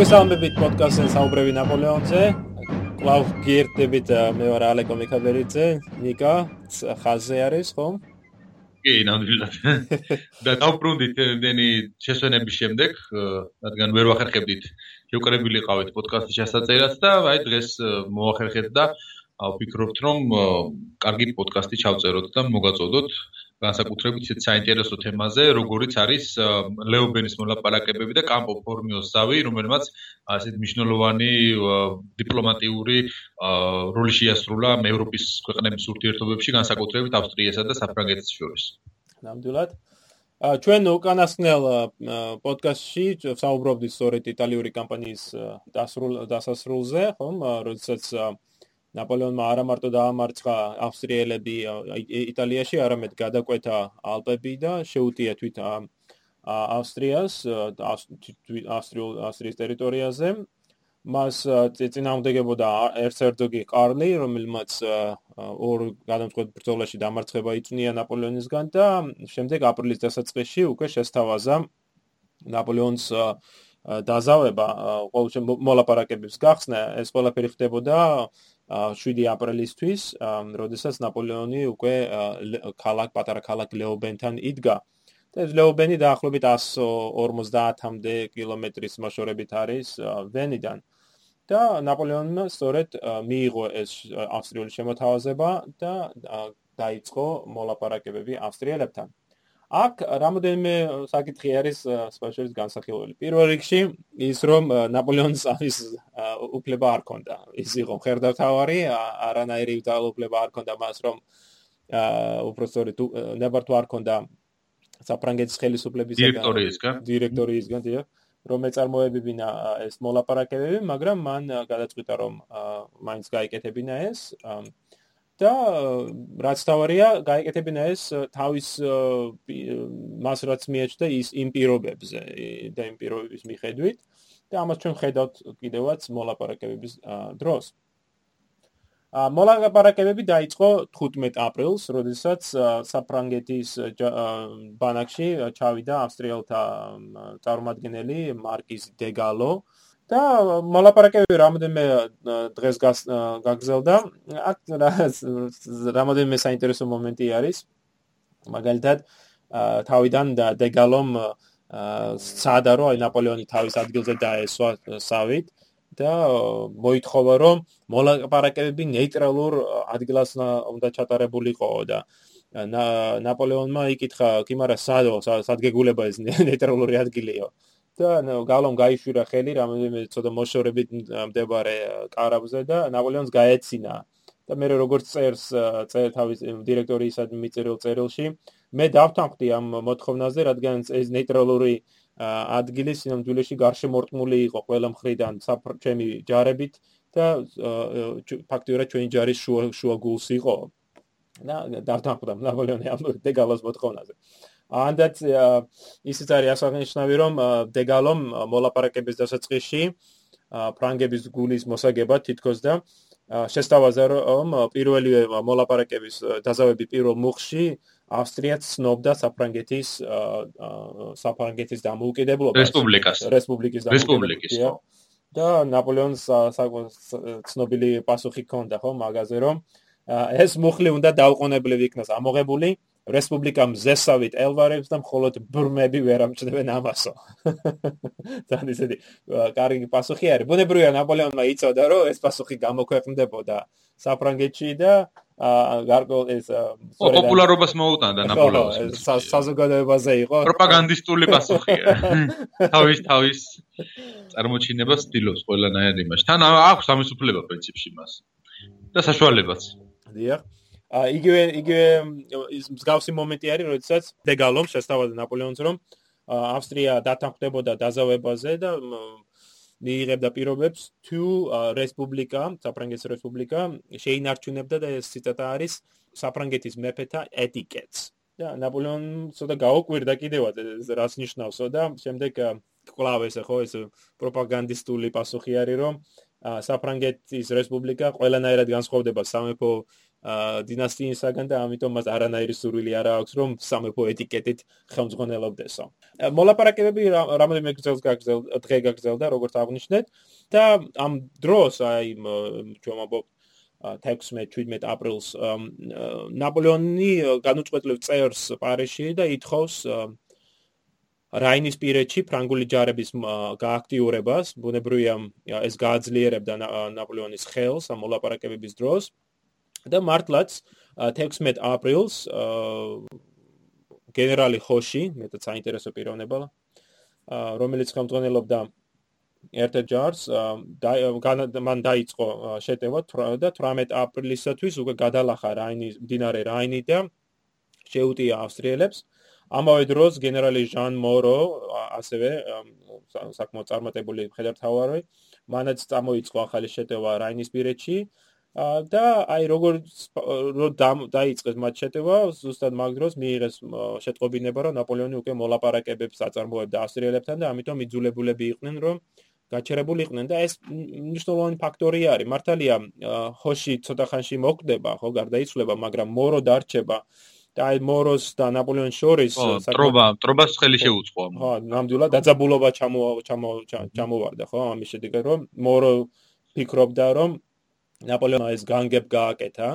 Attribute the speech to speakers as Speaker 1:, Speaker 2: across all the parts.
Speaker 1: მოგესალმებით პოდკასტზე საუბრები ნაპოლეონზე. კლავ გიერთებით მე ვარ ალეკო მიქაბერიძე, ნიკა ხაზე არის, ხო?
Speaker 2: კი, ნამდვილად. და დავბრუნდით იმდენი შესვენების შემდეგ, რადგან ვერ ვახერხებდით შევკრებილი ყავით პოდკასტის შესაძლებლად და აი დღეს მოახერხეთ და ვფიქრობთ რომ კარგი პოდკასტი ჩავწეროთ და მოგაწოდოთ განსაკუთრებით ისეთ საინტერესო თემაზე, როგორიც არის ლეობენის მოლაპარაკებები და კამპო ფორმიოს ზავი, რომელმაც ასეთ მნიშვნელოვანი დიპლომატიური როლი შეასრულა ევროპის ქვეყნების ურთიერთობებში, განსაკუთრებით ავსტრიასა და საფრანგეთის შორის.
Speaker 1: ნამდვილად. ჩვენ უკანასკნელ პოდკასტში საუბრობდით სწორედ იტალიური კამპანიის დასასრულზე, ხომ, როდესაც ნაპოლეონმა არა მარტო დაამარცხა ავსტრიელები იტალიაში, არამედ გადაკვეთა ალპები და შეუტია თვით ავსტრიას ავსტრიულ ავსტრიის ტერიტორიაზე. მას წინააღმდეგებოდა ერცერდოგი კარლი, რომელმაც ორ გადამწყვეტ ბრძოლაში დამარცხება იწვნია ნაპოლეონისგან და შემდეგ აპრილის დასაწყისში უკვე შესთავაზა ნაპოლეონს დაზავება ყოველ მოლაპარაკებების გახსნა. ეს ყველაფერი ხდებოდა 7 აპრილისთვის, როდესაც ნაპოლეონი უკვე ქალაქ პატარა ქალაქ ლეობენთან იდგა. და ლეობენი დაახლოებით 150-მდე კილომეტრის მოშორებით არის ვენიდან. და ნაპოლეონმა სწორედ მიიღო ეს ავსტრიული შემოთავაზება და დაიწყო მოლაპარაკებები ავსტრიელებთან. აქ რამოდენიმე საკითხი არის სპეციალისტ განსახილველი. პირველ რიგში ის რომ ნაპოლეონს ამის უფლება არ ჰქონდა. ის იყო ხერდათავარი, არანაირი უფლება არ ჰქონდა მას რომ უბრალოდ ნებარ თუ არ ჰქონდა საფრანგეთის ხელისუფლების
Speaker 2: დირექტორიისგან
Speaker 1: დირექტორიისგან დიახ რომ ეწარმოებინა ეს მოლაპარაკებები, მაგრამ მან გადაწყვიტა რომ მაინც გაიკეთებინა ეს და რაც თავარია, გაიკეთებინა ეს თავის მას რაც მიეჭდა ის იმ პირობებზე და იმ პირობების მიხედვით და ამას ჩვენ ხედავთ კიდევაც მოლაპარაკებების დროს. ა მოლაპარაკებები დაიწყო 15 აპრილს, როდესაც საფრანგეთის ბანაკში ჩავიდა ავსტრიელთა წარმომადგენელი მარკიზ დეგალო, და მოლაპარაკებები რამოდენმე დღეს გაგზელდა. აქ რამოდენმე საინტერესო მომენტი არის. მაგალითად, თავიდან და დეგალომ სადა რომ ნაპოლეონი თავის ადგილზე დაესვა სავით და მოითხოვა რომ მოლაპარაკებები ნეიტრალურ ადგილას უნდა ჩატარებულიყო და ნაპოლეონმა იკითხა, კი მაგრამ სადო, სადგეგულება ეს ნეიტრალური ადგილიო. და გალომ გაიშვირა ხელი რამოდენიმე ცოტა მოშორებით მდებარე კარაბზე და ნაპოლეონს გაეცინა. და მე როგორც წერს წერ თავის დირექტორიისად მიწერილ წერილში მე დავთანხმდი ამ მოთხოვნაზე რადგან ეს ნეიტრალური ადგილი სინამდვილეში გარშემორტმული იყო ყველა მხრიდან საფრჩემი ჯარებით და ფაქტიურად ჩვენი ჯარის შუა შუა გულს იყო. და დავთანხმდა ნაპოლეონი ამ დეგალოს მოთხოვნაზე ანდაც ისიც არის ასაღნიშნავი რომ დეგალომ მოლაპარაკების დასაწყისში ფრანგების გულის მოსაგება თითქოს და შესთავაზა რომ პირველი მოლაპარაკების დაზავები პირველ მუხში ავსტრიაც ცნობდა საფრანგეთის საფრანგეთის დამოუკიდებლობას.
Speaker 2: რესპუბლიკას.
Speaker 1: რესპუბლიკის
Speaker 2: რესპუბლიკის
Speaker 1: და ნაპოლეონს ცნობილი პასუხი ჰქონდა ხო მაგაზე რომ ეს მუხლი უნდა დაუყოვნებლივ იქნას ამოღებული რესპუბლიკამ ზესავით ელვარებს და მხოლოდ ბრმები ვერ ამჭდებენ ამასო. თან ისეთი კარგი პასუხი არის. ბუნებრივია ნაპოლეონმა იწოდა რომ ეს პასუხი გამოქვეყნდებოდა საფრანგეთში და გარკვეულ ეს
Speaker 2: პოპულარობას მოუტანდა ნაპოლეონს.
Speaker 1: საზოგადოებაზე იყო.
Speaker 2: პროპაგანდისტული პასუხია. თავის თავის წარმოჩინებას ცდილობს ყველანაირ იმაში. თან აქვს ამის უფლება პრინციპში მას. და საშუალებაც.
Speaker 1: დიახ. იგივე იგივე ის მსგავსი მომენტი არის, როდესაც დეგალომ შესთავაზა ნაპოლეონს, რომ ავსტრია დათანხმდებოდა დაზავებაზე და მიიღებდა პირობებს თუ რესპუბლიკა, საფრანგეთის რესპუბლიკა შეინარჩუნებდა და ეს ციტატა არის საფრანგეთის მეფეთა ეტიკეტს. და ნაპოლეონ ცოტა გაუკვირდა კიდევაც რას ნიშნავსო და შემდეგ კლავ ესე ხო ეს პროპაგანდისტული პასუხი არის რომ საფრანგეთის რესპუბლიკა ყველანაირად განსხვავდება სამეფო დინასტიისაგან და ამიტომ მას არანაირი სურვილი არ აქვს რომ სამეფო ეტიკეტით ხელმძღვანელობდესო. მოლაპარაკებები რამოდენიმე გზელს გაგზელდა, დღე გაგზელდა, როგორც აღნიშნეთ და ამ დროს აი ჩვენ ამბობ 16-17 აპრილს ნაპოლეონი განუწყვეტლივ წერს პარიზში და ითხოვს რაინის პირეთში ფრანგული ჯარების გააქტიურებას, ბუნებრივია ეს გააძლიერებდა ნაპოლეონის ხელს ამ მოლაპარაკებების დროს. და მართლაც 16 აპრილს გენერალი ხოში, მეტად საინტერესო პიროვნება, რომელიც ხელმძღვანელობდა ერთ-ერთ ჯარს, მან დაიწყო შეტევა და 18 აპრილისათვის უკვე გადალახა რაინის დინარე რაინი და შეუტია ავსტრიელებს. ამავე დროს გენერალი ჟან მორო, ასევე საკმაოდ წარმატებული მხედართმთავარი, მანაც წამოიწყო ახალი შეტევა რაინის პირეთში. და აი როგორ დაიწყეს მათ შეტევა, ზუსტად მაგ დროს მიიღეს შეტყობინება, რომ ნაპოლეონი უკვე მოლაპარაკებებს აწარმოებდა ავსტრიელებთან და ამიტომ იძულებულები იყვნენ, რომ გაჩერებული იყვნენ და ეს მნიშვნელოვანი ფაქტორი არის. მართალია, ხოში ცოტა ხანში მოკვდება, ხო, გარდაიცვლება, მაგრამ მორო დარჩება. და აი მოროს და ნაპოლეონის შორის
Speaker 2: ტრობა, ტრობას ხელი შეუწყო.
Speaker 1: ხო, ნამდვილად დაძაბულობა ჩამო ჩამო ჩამოვარდა, ხო, ამის შედეგად რომ მორო ფიქრობდა, რომ ნაპოლეონმა ეს განგებ გააკეთა,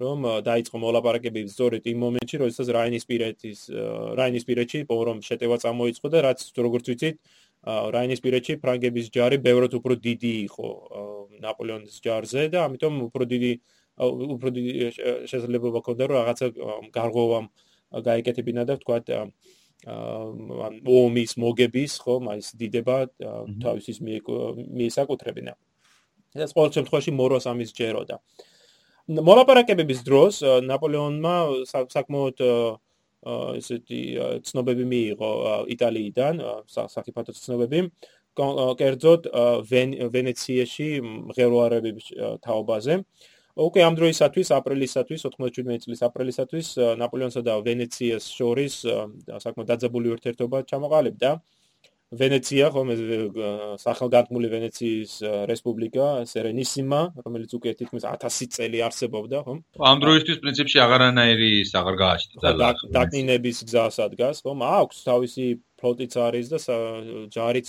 Speaker 1: რომ დაიწყო მოლაპარაკებები სწორედ იმ მომენტში, როდესაც რაინის პირეთის რაინის პირეთში პორომ შეტევა წამოიწყო და რაც როგორც ვიცით, რაინის პირეთში ფრანგების ჯარი ბევრად უფრო დიდი იყო ნაპოლეონის ჯარზე და ამიტომ უფრო დიდი უფრო დიდი შესაძლებლობა ჰქონდა რომ რაღაცა გარღვევამ გაიკეთებინა და თქვა ან ომის მოგების ხო მაის დიდება თავისის მიესაკუთრებინა. ეს ყოველ შემთხვევაში მოროს ამის ჯეროდა. მოლაპარაკებების დროს ნაპოლეონმა საკმაოდ ესეთი ცნობები მიიღო იტალიიდან, საფათო ცნობები. კერძოდ ვენეციაში მღეროარების თაობაზე. ოკეი, ამ დროისათვის, აპრილისათვის, 97 წლის აპრილისათვის ნაპოლეონსა და ვენეციას შორის საკმაოდ დაძაბული ურთიერთობა ჩამოყალიბდა. ვენეცია ხომ ეს სახელგანთმული ვენეციის რესპუბლიკა სერენისიმა რომელიც უკვე თითქმის 1000 წელი არსებობდა ხომ?
Speaker 2: ამ დროისთვის პრინციპში აღარანაირი აღარ გააჩნდა
Speaker 1: დაკნინების გზას ადგას ხომ? აქვს თავისი ფლოტიც არის და ჯარიც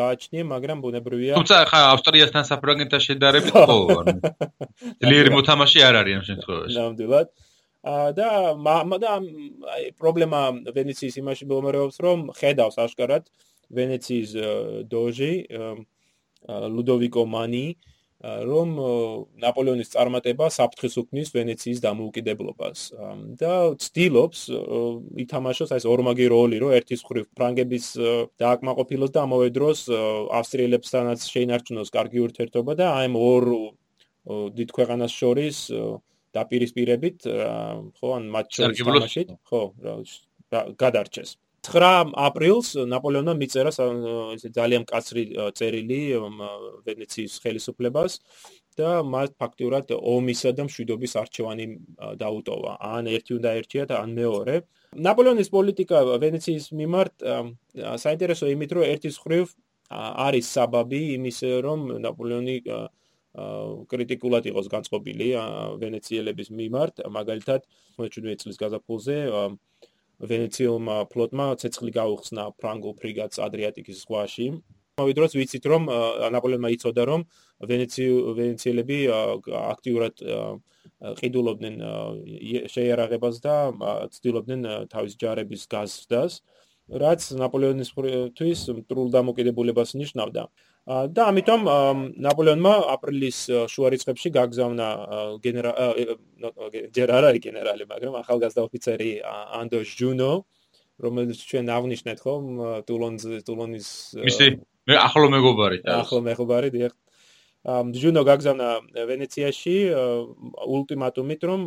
Speaker 1: გააჩნია მაგრამ ბუნებრივია
Speaker 2: თუმცა ხა ავსტრიასთან საფრანგეთთან შედარებით ხო ძლიერი მოთამაშე არ არის ამ შემთხვევაში.
Speaker 1: ნამდვილად. და და პრობლემა ვენეციის იმაში მომერეობს რომ ხედავს აშკარად ვენეციის დოჟი ლუდოვიკო მანი რომ ნაპოლეონის წარმატება საფრთხეს უქმნის ვენეციის დამოუკიდებლობას. და ცდილობს ითამაშოს ეს ორმაგი როლი რომ ერთის მხრივ ფრანგების დააკმაყოფილოს და ამავე დროს ავსტრიელებსთანაც შეინარჩუნოს კარგი ურთიერთობა და აი ამ ორ დიდ ქვეყანას შორის დაპირისპირებით ხო ან მათ შორის თამაშით ხო გადარჩეს 9 აპრილს ნაპოლეონმა მიწერა ესე ძალიან კაცრი წერილი ვენეციის ხელისუფლებას და მას ფაქტურად ომისა და მშვიდობის არჩევანი დაუტოვა. ან ერთი უნდა ერჩიათ, ან მეორე. ნაპოლეონის პოლიტიკა ვენეციის მიმართ საინტერესო იმით, რომ ერთის ხრივ არის საბაბი იმის, რომ ნაპოლეონი კრიტიკულად იყოს განწყობილი ვენეციელების მიმართ, მაგალითად 17 წლის გაზაფხულზე ვენეციელმა ფლოტმა ცეცხლი გაუხსნა ფრანგულ ფრიგატს ადრიატიკის ზღვაში. ამავე დროს ვიცით რომ ნაპოლეონმა იცოდა რომ ვენეციელები აქტიურად ყიდულობდნენ შეიარაღებას და ცდილობდნენ თავის ჯარების გაზრდას, რაც ნაპოლეონისთვის მტრულ დამოკიდებულებას ნიშნავდა. და ამიტომ ნაპოლეონმა აპრილის შუა რიცხვებში გაგზავნა გენერალი ჯერარი გენერალი მაგრამ ახალგაზრდა ოფიცერი ანდო ჟუნო რომელიც ჩვენ აღნიშნეთ ხომ ტულონს ტულონის
Speaker 2: მისი ახლო მეგობარი
Speaker 1: ახლო მეგობარი დიახ. ჟუნო გაგზავნა ვენეციაში ულტიმატუმით რომ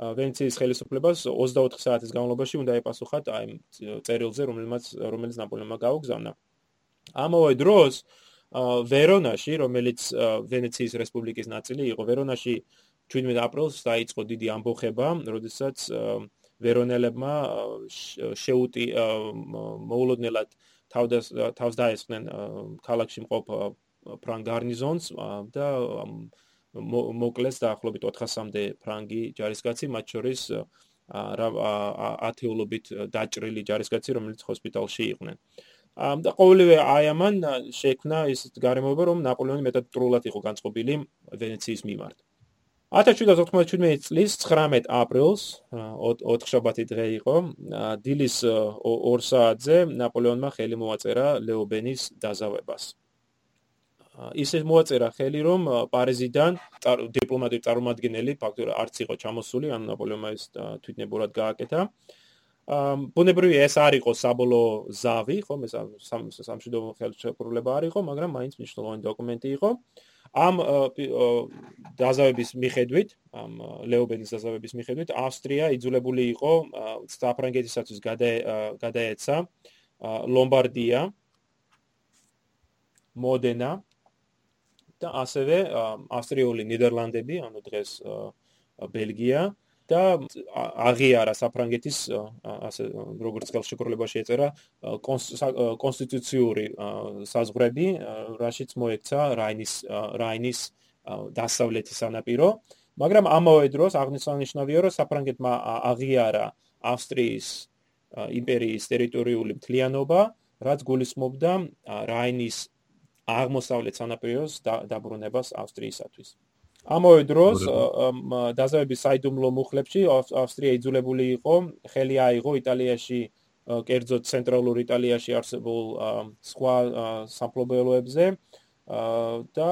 Speaker 1: ვენეციის ხელისუფლებას 24 საათის განმავლობაში უნდა ეპასუხათ აი წერილზე რომელმაც რომელიც ნაპოლეონმა გაუგზავნა. ამავე დროს ვერონაში, რომელიც ვენეციის რესპუბლიკის ნაწილი იყო, ვერონაში 17 აპრილს დაიწყო დიდი ამბოხება, როდესაც ვერონელებმა შეუტი მოულოდნელად თავს თავს დაესხნენ ქალაქში მყოფ ფრანგ გარნიზონს და მოკლეს დაახლოებით 400-მდე ფრანგი ჯარისკაცი, მათ შორის რა ათეულობით დაჭრილი ჯარისკაცი, რომელიც ჰოსპიტალში იყვნენ. და ყოველივე აი ამან შექმნა ის გარემოება, რომ ნაპოლეონი მეტად ტრულად იყო განწყობილი ვენეციის მიმართ. 1797 წლის 19 აპრილს 4 შაბათი დღე იყო დილის 2 საათზე ნაპოლეონმა ხელი მოაწერა ლეობენის დაზავებას. ისე მოაწერა ხელი რომ პარიზიდან დიპლომატიური წარმომადგენელი ფაქტობრივად არც იყო ჩამოსული, ან ნაპოლეონმა ის თვითნებურად გააკეთა. ბუნებრივი ეს არ იყო საბოლოო ზავი, ხო, მე სამშვიდობო ხელშეკრულება არ იყო, მაგრამ მაინც მნიშვნელოვანი დოკუმენტი იყო. ამ დაზავების მიხედვით, ამ ლეობენის დაზავების მიხედვით, ავსტრია იძულებული იყო საფრანგეთისათვის გადაეცა ლომბარდია, მოდენა და ასევე ავსტრიული ნიდერლანდები, ანუ დღეს ბელგია და აღიარა საფრანგეთის ასე როგორც ხელშეკრულებაში ეწერა კონსტიტუციური საზღვრები, რაშიც მოექცა რაინის რაინის დასავლეთი სანაპირო, მაგრამ ამავე დროს აღნიშნავია, რომ საფრანგეთმა აღიარა ავსტრიის იმპერიის ტერიტორიული მთლიანობა, რაც გულისხმობდა რაინის აღმოსავლეთ სანაპიროს დაბრუნებას ავსტრიისათვის. ამავე დროს დაზავების საიდუმლო მუხლებში ავსტრია იძულებული იყო ხელი აიღო იტალიაში კერძოდ ცენტრალურ იტალიაში არსებულ სხვა სამფლობელოებზე და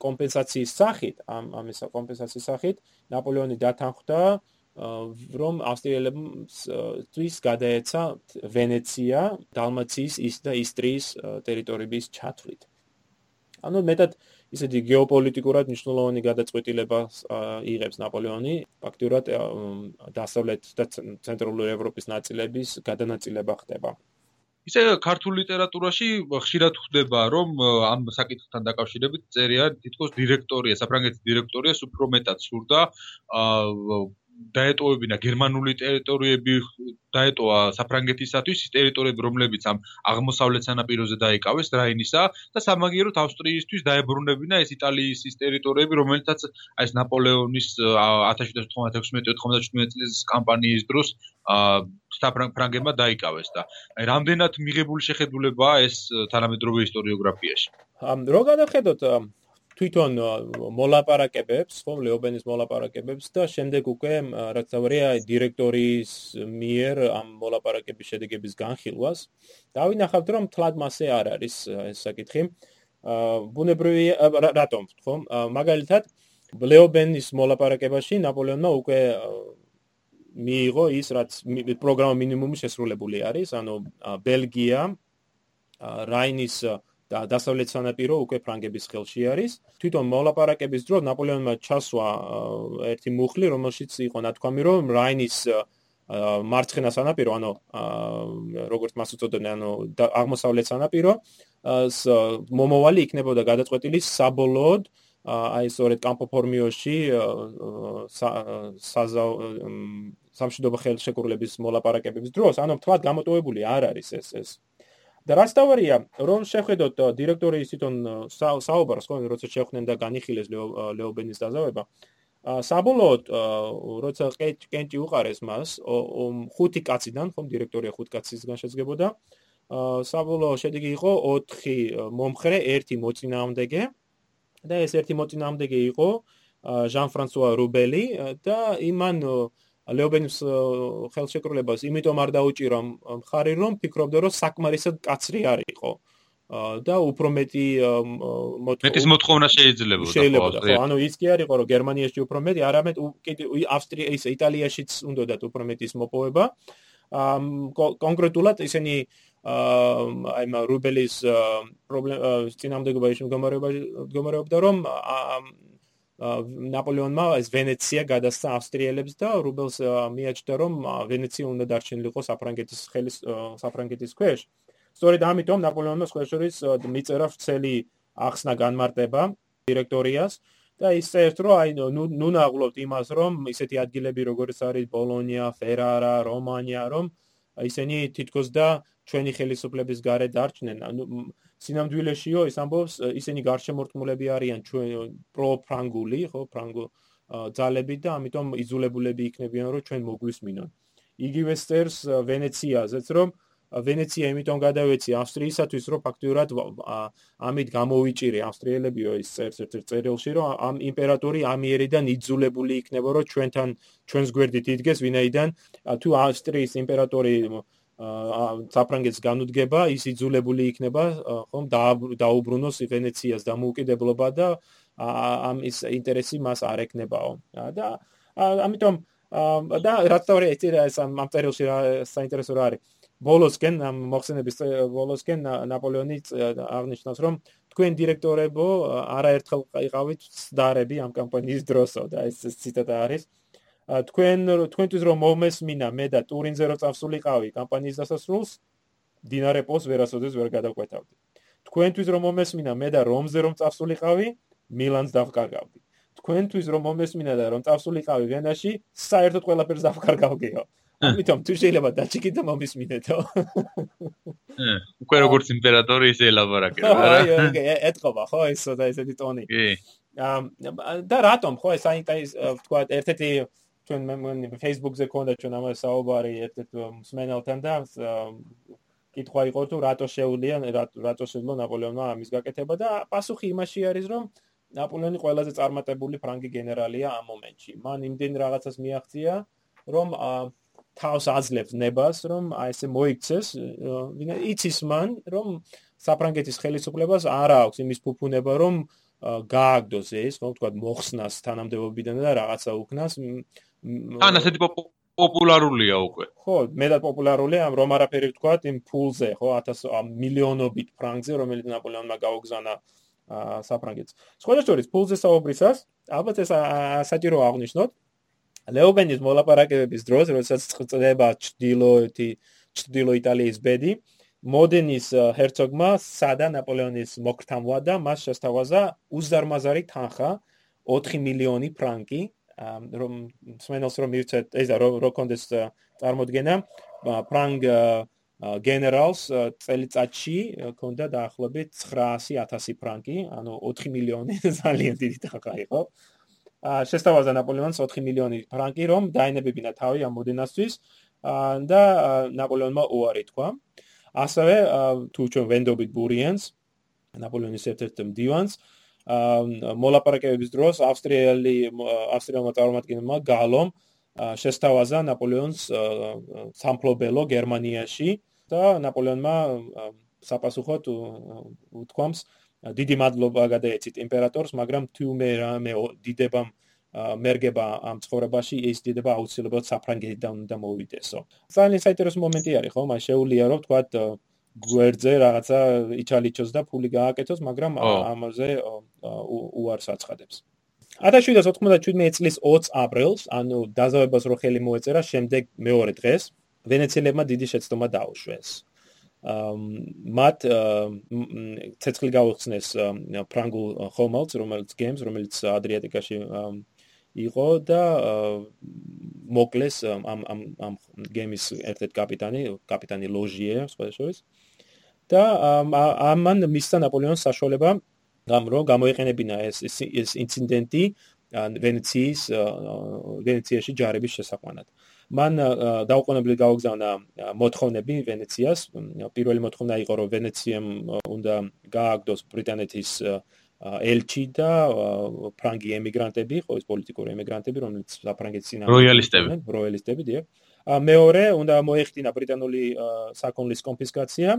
Speaker 1: კომპენსაციის სახით ამ ამის კომპენსაციის სახით ნაპოლეონი დათანხმდა რომ ავსტრიელებისთვის გადაეცა ვენეცია დალმაციის ის და ისტრიის ტერიტორიების ჩათვლით. ანუ მეტად ისეთი გეოპოლიტიკურად მნიშვნელოვანი გადაწყვეტილება იღებს ნაპოლეონი, ფაქტურად დასავლეთ და ცენტრალური ევროპის ნაწილების გადანაწილება ხდება.
Speaker 2: ისე ქართულ ლიტერატურაში ხშირად ხვდება, რომ ამ საკითხთან დაკავშირებით წერია თითქოს დირექტორია, საფრანგეთის დირექტორია უფრო მეტად სურდა დაეტოვებინა გერმანული ტერიტორიები დაეტოვა საფრანგეთისათვის ის ტერიტორიები რომლებიც ამ აღმოსავლეთ სანაპიროზე დაიკავეს რაინისა და სამაგიეროდ ავსტრიისთვის დაებრუნებინა ეს იტალიის ის ტერიტორიები რომელთაც აი ეს ნაპოლეონის 1796-97 წლის კამპანიის დროს საფრანგებმა დაიკავეს და აი რამდენად მიღებული შეხედულებაა ეს თანამედროვე ისტორიოგრაფიაში?
Speaker 1: რო გადახედოთ თვითონ მოლაპარაკებებს, ხო, ლეობენის მოლაპარაკებებს და შემდეგ უკვე რაც თავია დირექტორის მიერ ამ მოლაპარაკების შედეგების განხილვას. დავინახავთ, რომ თლად მასე არ არის ეს საკითხი. აა ბუნებრივი რატომ, ხო? მაგალითად, ლეობენის მოლაპარაკებაში ნაპოლეონმა უკვე მიიღო ის, რაც პროგრამა მინიმუმი შესრულებული არის, ანუ ბელგია, რაინის და დასავლეთ სანაპირო უკვე ფრანგების ხელში არის. თვითონ მოლაპარაკების დროს ნაპოლეონმა ჩასვა ერთი მუხლი, რომელშიც იყო ნათქვამი, რომ რაინის მარცხენა სანაპირო, ანუ როგორც მას უწოდებენ, ანუ აღმოსავლეთ სანაპირო, მომოვალი იქნებოდა გადაწყვეტილი საბოლოოდ აი სწორედ კამპო ფორმიოში საზავ სამშვიდობო ხელშეკრულების მოლაპარაკებების დროს, ანუ თქვა გამოტოვებული არ არის ეს ეს და რაც თავარია, რომ შეხედოთ დირექტორის თვითონ საუბარს, ხო, როცა შეხვდნენ და განიხილეს ლეობენის დაზავება. საბოლოოდ, როცა კენტი უყარეს მას, ხუთი კაციდან, ხო, დირექტორია ხუთ კაცისგან შეძგებოდა. საბოლოო შედეგი იყო 4 მომხრე, 1 მოწინააღმდეგე და ეს ერთი მოწინააღმდეგე იყო ჟან-ფრანსუა რუბელი და იმან ლეობენის ხელშეკრულებას იმიტომ არ დაუჭირო მხარი რომ ფიქრობდა რომ საკმარისად კაცრი არ იყო. და უფრო მეტი
Speaker 2: მეტის მოთხოვნა შეიძლება
Speaker 1: შეიძლება ხო ანუ ის კი არ იყო რომ გერმანიაში უფრო მეტი არამედ ავსტრია ის იტალიაშიც უნდათ უფრო მეტის მოპოვება. კონკრეტულად ისინი აი მა რუბელის პრობლემა წინამდებობაში მდგომარეობდა რომ ნაპოლეონმა ეს ვენეცია გადასცა ავსტრიელებს და რუბელს მიაჩნდა რომ ვენეცია უნდა დარჩენილიყო საფრანგეთის ხელის საფრანგეთის ქვეშ. სწორედ ამიტომ ნაპოლეონმა სხვაშორის მიწერა ვრცელი ახსნა განმარტება დირექტორიას და ის წერს რომ აი ნუ ნაღლობთ იმას რომ ისეთი ადგილები როგორც არის ბოლონია, ფერარა, რომანია რომ ისინი თითქოს და ჩვენი ხელისუფლების გარეთ დარჩნენ. ანუ სინამდვილეშიო ის ამბობს ისინი გარშემორტმულები არიან ჩვენ პროფრანგული, ხო, ფრანგო ძალები და ამიტომ იზოლებულები იქნებიან რომ ჩვენ მოგვისმინონ. იგივე სტერს ვენეციაზეც რომ ვენეცია იმიტომ გადავეცი ავსტრიისათვის რომ ფაქტიურად ამით გამოვიჭირი ავსტრიელებიო ის წერს ერთ-ერთ წერილში რომ ამ იმპერატორი ამიერიდან იძულებული იქნება რომ ჩვენთან ჩვენს გვერდით იდგეს ვინაიდან თუ ავსტრიის იმპერატორი საფრანგეთს განუდგება ის იძულებული იქნება ხომ დაუბრუნოს ვენეციას დამოუკიდებლობა და ამ ის ინტერესი მას არ ეკნებაო და ამიტომ და რაც თორე ეს ამ წერილში საინტერესო რა არის. ბოლოსკენ ამ მოხსენების ბოლოსკენ ნაპოლეონი აღნიშნავს რომ თქვენ დირექტორებო არაერთხელ იყავით დარები ამ კამპანიის დროსო და ეს ციტატა არის თქვენ თქვენთვის რომ მომესმინა მე და ტურინზე რო წავსულიყავი კამპანიის დასასრულს დინარე პოს ვერასოდეს ვერ გადაყვეთავდი თქვენთვის რომ მომესმინა მე და რომზე რომ წავსულიყავი მილანს დავკარგავდი თქვენთვის რომ მომესმინა და რომ წავსულიყავი ვენაში საერთოდ ყველაფერს დავკარგავდიო ამიტომ თუ შეიძლება დაჭიქით და მომისმინეთო.
Speaker 2: უკვე როგორც იმპერატორი ისე ელაბორაკე.
Speaker 1: აი, აი, ეთქობა ხო ისო და ესეთი ტონი. კი. და რატომ ხო ეს აინტერეს თქვა ერთ-ერთი ჩვენ მე Facebook-ზე ქონდა ჩვენ ამას საუბარი ერთ-ერთ მსმენელთან და კითხვა იყო თუ რატო შეუძლია რატო შეძლო ნაპოლეონმა ამის გაკეთება და პასუხი იმაში არის რომ ნაპოლეონი ყველაზე წარმატებული ფრანგი გენერალია ამ მომენტში. მან იმდენ რაღაცას მიაღწია რომ თავს აძლევს ნებას, რომ აი ესე მოიქცეს, იცის მან, რომ საფრანგეთის ხელისუფლებას არ აქვს იმის ფუფუნება, რომ გააგდოს ეს, ხო ვთქვა, მოხსნას თანამდებობიდან და რაღაცა უკნას.
Speaker 2: ან ასეთი პოპულარულია უკვე.
Speaker 1: ხო, მეტად პოპულარულია ამ რომ არაფერი ვთქვა იმ ფულზე, ხო, 1000 მილიონობით ფრანკზე, რომელიც ნაპოლეონმა გაუგზავნა საფრანგეთს. სხვადასხვა ფულზე საუბრისას, ალბათ ეს სატირო აღნიშნოთ. ლეობენის მოლაპარაკებების დროს, როდესაც წდება ჩრდილოეთი ჩრდილო იტალიის ბედი, მოდენის ჰერცოგმა სადა ნაპოლეონის მოქრთამვლა და მას შესთავაზა უზარმაზარი თანხა 4 მილიონი ფრანკი, რომ სმენელს რომ მივცეთ ეს რო კონდეს წარმოდგენა, ფრანგ გენერალს წელიწადში ქონდა დაახლოებით 900000 ფრანკი, ანუ 4 მილიონი ძალიან დიდი თანხა იყო. შესთავაზა ნაპოლეონს 4 მილიონი ფრანკი რომ დაინებებინა თავი ამ მოდენასთვის და ნაპოლეონმა უარი თქვა. ასევე თუ ჩვენ ვენდობით ბურიენს ნაპოლეონის ერთ-ერთ მდივანს მოლაპარაკებების დროს ავსტრიელი ავსტრიელმა წარმომადგენელმა გალომ შესთავაზა ნაპოლეონს სამფლობელო გერმანიაში და ნაპოლეონმა საპასუხოდ უთქვამს დიდი მადლობა გადაეცით იმპერატორს, მაგრამ თუ მე რამე დიდებამ მერგება ამ ცხოვრებაში ის დიდება აუცილებლად საფრანგეთიდან უნდა მოვიდესო. ძალიან საინტერესო მომენტი არის, ხო? მას შეუძლია რომ თქვა გვერდზე რაღაცა იჩალიჩოს და ფული გააკეთოს, მაგრამ ამაზე უარს აცხადებს. 1797 წლის 20 აპრილს, ანუ დაზავებას რო ხელი მოეწერა, შემდეგ მეორე დღეს ვენეციელებმა დიდი შეცდომა დაუშვეს. მათ ცეცხლი გაუხსნეს ფრანგულ ხომალდს, რომელიც გემს, რომელიც ადრიატიკაში იყო და მოკლეს ამ ამ ამ გემის ერთ-ერთი კაპიტანი, კაპიტანი ლოჟიე, სხვა შორის. და ამან მისცა ნაპოლეონს საშუალება გამ რო გამოიყენებინა ეს ეს ინციდენტი ვენეციის ვენეციაში ჯარების შესაყვანად. მან დაუყოვნებლივ გაუგზავნა მოთხოვნები ვენეციას. პირველი მოთხოვნა იყო, რომ ვენეციამ უნდა გააგდოს ბრიტანეთის ელჩი და ფრანგი ემიგრანტები, ხო ის პოლიტიკური ემიგრანტები, რომელიც საფრანგეთის ძინა
Speaker 2: როიალისტები,
Speaker 1: როიალისტები, დიახ. მეორე უნდა მოეხდინა ბრიტანული საქონლის კონფისკაცია.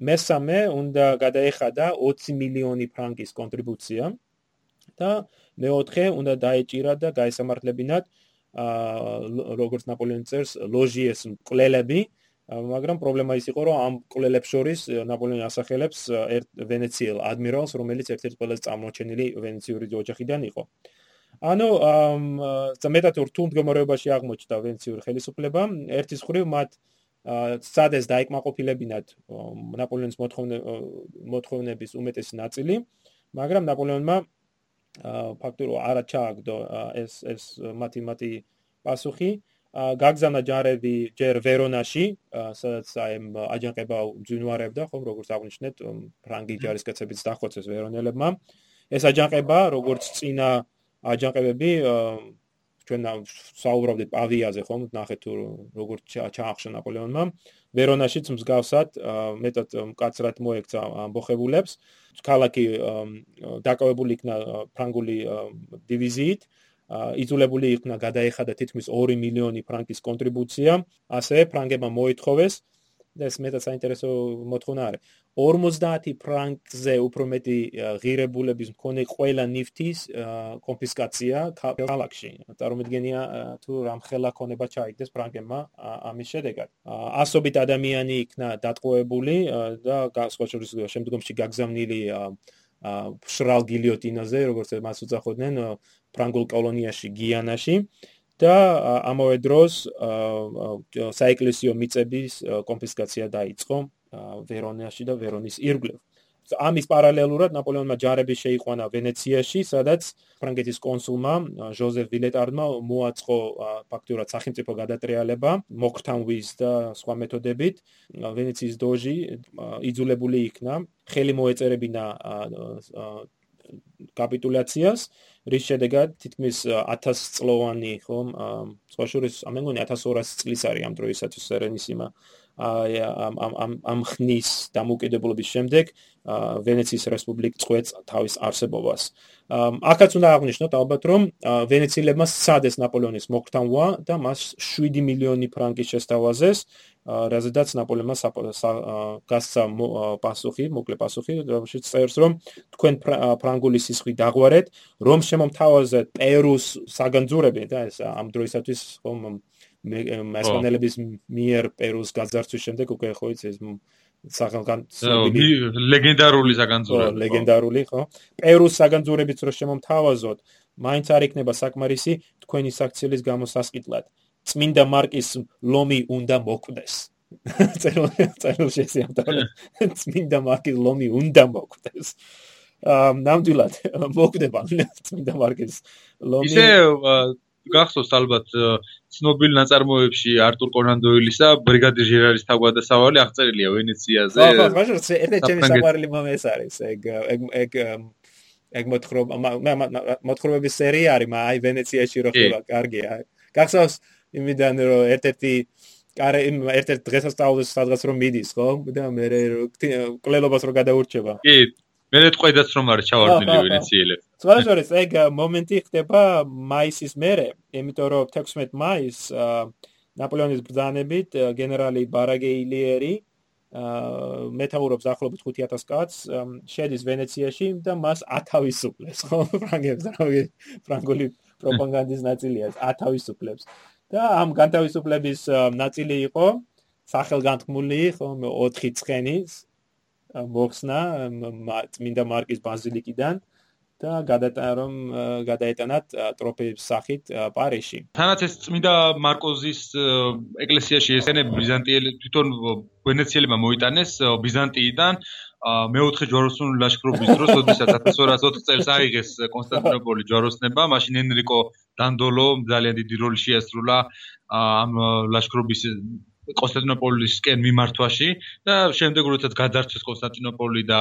Speaker 1: მესამე უნდა გადაეხადა 20 მილიონი ფრანგის კონტრიბუცია და მეოთხე უნდა დაეჭირა და გაესამართლებინათ აა როგორც ნაპოლეონი წერს ლოჟიეს მკვლელები მაგრამ პრობლემა ის იყო რომ ამ მკვლელებს შორის ნაპოლეონი ასახელებს ერთ ვენეციელ ადმირალს რომელიც ერთ-ერთი ყველაზე წარმოჩენილი ვენეციური ოჯახიდან იყო ანუ აა მეტად რთულ მდგომარეობაში აღმოჩნდა ვენეციური ხელისუფლება ერთის ხრივ მათ სადეს დაიკმაყოფილებინათ ნაპოლეონის მოთხოვნების უმეტესი ნაწილი მაგრამ ნაპოლეონმა ფაქტობრივად არ აჩააგდო ეს ეს მათი მათი პასუხი გაგზავნა ჯარები ჯერ ვერონაში, სადაც აი აჯანყება ძინვარებდა, ხომ როგორც აღნიშნეთ, ფრანგი ჯარისკაცებიც დახოცეს ვერონელებმა. ეს აჯანყება, როგორც წინა აჯანყებები, ჩვენ საუბრობდით პავიაზე, ხომ, ნახეთ თუ როგორც ჩაახშა ნაპოლეონმა. ვერონაშიც მსგავსად, მეტად მკაცრად მოექცა ამბოხებულებს. ქალაქი დაკავებული იქნა ფრანგული დივიზიით. იზოლებული იქნა გადაეხადა თითქმის 2 მილიონი ფრანკის კონტრიბუცია. ასე ფრანგებმა მოითხოვეს ეს მეტად საინტერესო მოთხოვნა არის. 50 ფრანკზე უფრო მეტი ღირებულების მქონე ყველა ნიფტის კონფისკაცია ქალაქში. წარმოგიდგენია თუ რამხელა ქონება ჩაიგდეს ფრანგებმა ამის შედეგად. ასობით ადამიანი იქნა დატყვევებული და გასხოჩურის შემდგომში გაგზავნილი შრალ გილიოტინაზე, როგორც მას უძახოდნენ ფრანგულ კოლონიაში გიანაში. და ამავე დროს საეკლესიო მიწების კონფისკაცია დაიწყო ვერონაში და ვერონის ირგვლივ. ამის პარალელურად ნაპოლეონმა ჯარები შეიყვანა ვენეციაში, სადაც ფრანგეთის კონსულმა ჟოზეფ ვილეტარმა მოაწყო ფაქტურად სახელმწიფო გადატრიალება, მოკრთანვის და სხვა მეთოდებით. ვენეციის დოჟი იძულებული იქნა ხელი მოეწერებინა კაპიტულაციას რის შედეგად თითქმის 1000 წლოვანი ხომ სხვაშორის მე მგონი 1200 წლის არის ამ დროისათვის სერენისიმა ამ ამ ამ ხნის დამოუკიდებლობის შემდეგ ვენეციის რესპუბლიკა წყვეტს თავის არსებობას. აქაც უნდა აღნიშნოთ ალბათ რომ ვენეციელებმა სცადეს ნაპოლეონის მოკრთანვა და მას 7 მილიონი ფრანკის შესთავაზეს რაზედაც ნაპოლეონმა გასცა პასუხი, მოკლე პასუხი, რომელშიც წერს რომ თქვენ ფრანგული სისხლი დაღვარეთ, რომ შემომთავაზეთ პერუს საგანძურები და ეს ამ დროისათვის ხომ მასპანელების მიერ პერუს გაძარცვის შემდეგ უკვე ხო იცი ეს სახელგან
Speaker 2: ლეგენდარული საგანძურები
Speaker 1: ხო. ლეგენდარული ხო. პერუს საგანძურებიც რო შემომთავაზოთ მაინც არ იქნება საკმარისი თქვენი საქციელის გამოსასყიდლად წმინდა მარკის ლომი უნდა მოკვდეს. წერილ წერილ შესიამთავრე წმინდა მარკის ლომი უნდა მოკვდეს. ამ ნამდვილად მოკვდება წმინდა მარკის
Speaker 2: ლომი. ისე გახსოვს ალბათ ცნობილ ნაწარმოებში არტურ კონან დოილისა ბრიგადი ჟერარის თავგადასავალი აღწერილია ვენეციაზე.
Speaker 1: ხო, ხო, მაგრამ ეს ჩემი საყვარელი მომენტი არის. ეგ ეგ ეგ ეგ მოთხრობების სერია არის, მაგრამ აი ვენეციაში რო ხდება, კარგია. გახსოვს იმიდან რომ ერთ-ერთი კარე ერთ-ერთ დღესასწაულს სადღაც რომ მიდის, ხო? და მე კლელობას რო გადაურჩება.
Speaker 2: კი, მე რეთყვედაც რომ არის ჩავარდნილი ვენეციელებს.
Speaker 1: სწორედ ეგ მომენტი ხდება მაისის მერე, იმიტომ რომ 16 მაის ნაპოლეონის ბრძანებით გენერალი ბარაგეილიერი მეტაურობს ახლობით 5000 კაცს შედის ვენეციაში და მას ათავისუფლებს ხო? ფრანგებს რა ფრანგული პროპაგანდის ნაწილია 1000 და ამ განთავისუფლების ნაწილი იყო სახელგანთქმული ხო 4 ცხენის მოხსნა წმინდა მარკის ბაზილიკიდან და გადატანა რომ გადაეტანათ ტროფეების სახით პარიში.
Speaker 2: თანაც ეს წმინდა მარკოზის ეკლესიაში ესენები ბიზანტიელი თვითონ ვენეციელებმა მოიტანეს ბიზანტიიდან მეოთხე ჯვაროსნული ლაშქრობის დროს, როდესაც 1204 წელს აიღეს კონსტანტინოპოლი ჯვაროსნება, მაშინ ენრიკო დანდოლო ძალიან დიდი როლი შეასრულა ამ ლაშქრობის კონსტანტინოპოლისკენ მიმართვაში და შემდეგ როდესაც გაძარცვეს კონსტანტინოპოლი და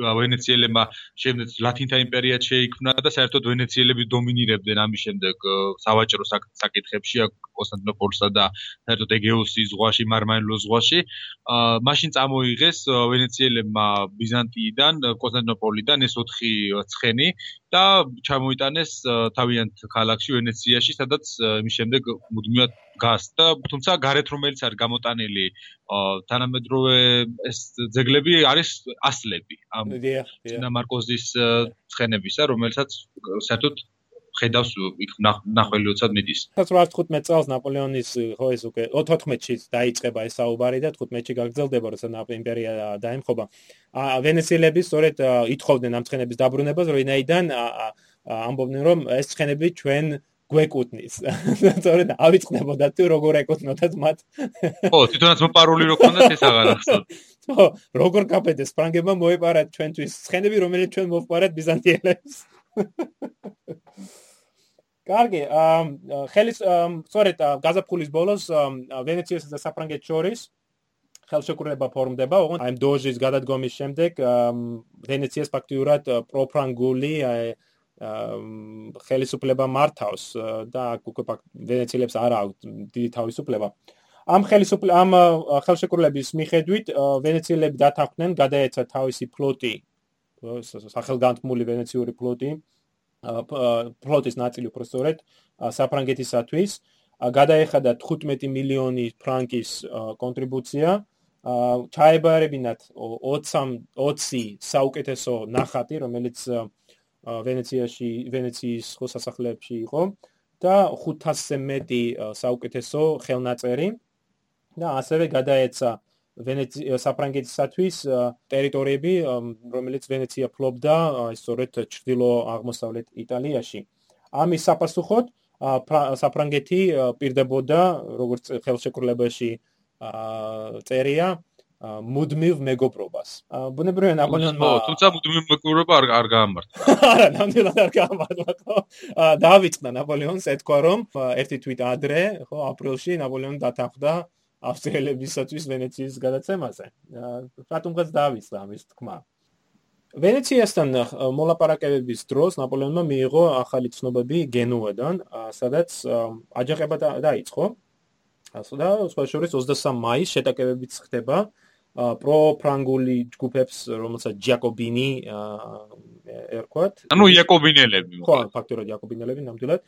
Speaker 2: ვენეციელებმა შემდეგ ლათინთა იმპერია შეიქმნა და საერთოდ ვენეციელები დომინირებდნენ ამის შემდეგ სავაჭრო საკითხებში კონსტანტინოპოლსა და საერთოდ ეგეოსის ზღვაში, მარმარილოს ზღვაში. მაშინ წამოიღეს ვენეციელებმა ბიზანტიიდან, კონსტანტინოპოლიდან ეს 4 ცხენი და ჩამოიტანეს თავიანთ ქალაქში ვენეციაში, სადაც იმის შემდეგ მუდმივად გას და თუმცა გარეთ რომელიც არის გამოტანილი თანამედროვე ეს ძეგლები არის ასლები ამ ძინა მარკოზის ცხენებისა, რომელსაც საერთოდ ხედავს იქ ნახველიოცად მიდის.
Speaker 1: 1915 წელს ნაპოლეონის ხო ეს უკვე 14-ში დაიწყება ეს საუბარი და 15-ში გაგრძელდება როცა ნაპოლეონის იმპერია დაემხობა. ა ვენეციელები სწორედ ითხოვდნენ ამ ცხენების დაბრუნებას, როინაიდან ამბობდნენ რომ ეს ცხენები ჩვენ გვეკუტნის. სწორედ ავიწყდებოდა თუ როგორ ეკუტნოდათ მათ.
Speaker 2: ხო, თვითონაც მოპარული რო ქონდათ ეს აღარ ახსოვთ.
Speaker 1: ხო, როგორ კაპეტეს ფრანგებმა მოეპარათ ჩვენთვის ცხენები, რომელიც ჩვენ მოვპარეთ ბიზანტიელებს. კარგი, ხელის სწორედ გაზაფხულის ბოლოს ვენეციასა და საფრანგეთს შორის ხელშეკრულება ფორმდება, ოღონდ აი დოჟის გადადგომის შემდეგ ვენეციას ფაქტიურად პროფრანგული აი ხელისუფლება მართავს და უკვე ვენეციელებს არ აქვს დიდი თავისუფლება. ამ ხელისუფლება ამ ხელშეკრულების მიხედვით ვენეციელები დათანხმდნენ გადაეცა თავისი ფლოტი სახელგანთმული ვენეციური ფლოტი ფლოტის ნაწილი უბრალოდ საფრანგეთისათვის. გადაეხადა 15 მილიონი ფრანკის კონტრიბუცია. ჩაებარებინათ 20 20 საუკეთესო ნახატი რომელიც ვენეციაში ვენეციის ხოსასახლეებში იყო და 500-ზე მეტი საუკეთესო ხელნაწერი და ასევე გადაეცა საფრანგეთისათვის ტერიტორიები რომელიც ვენეცია ფლობდა სწორედ ჩრდილო აღმოსავლეთ იტალიაში ამის საპასუხოდ საფრანგეთი პირდებოდა როგორც ხელშეკრულებაში წერია მუდმივ მეგობრობას. ბუნებრივია ნაპოლეონმა
Speaker 2: თუმცა მუდმივ მეგობრობა არ არ გაამართა.
Speaker 1: არა, ნამდვილად არ გაამართა, ხო? დავიწყდა ნაპოლეონს ეთქვა რომ ერთი თვით ადრე, ხო, აპრილში ნაპოლეონი დათანხმდა ავსტრიელებისათვის ვენეციის გადაცემაზე. რატომღაც დავიწყდა ამის თქმა. ვენეციასთან მოლაპარაკებების დროს ნაპოლეონმა მიიღო ახალი ცნობები გენუედან, სადაც აჯანყება დაიწყო. ასე და სხვა შორის 23 მაისს შეტაკებებიც ხდება პროფრანგული ჯგუფებს, რომელსაც ჯაკობინი ერქვათ.
Speaker 2: ანუ იაკობინელები.
Speaker 1: ხო, ფაქტურად იაკობინელები ნამდვილად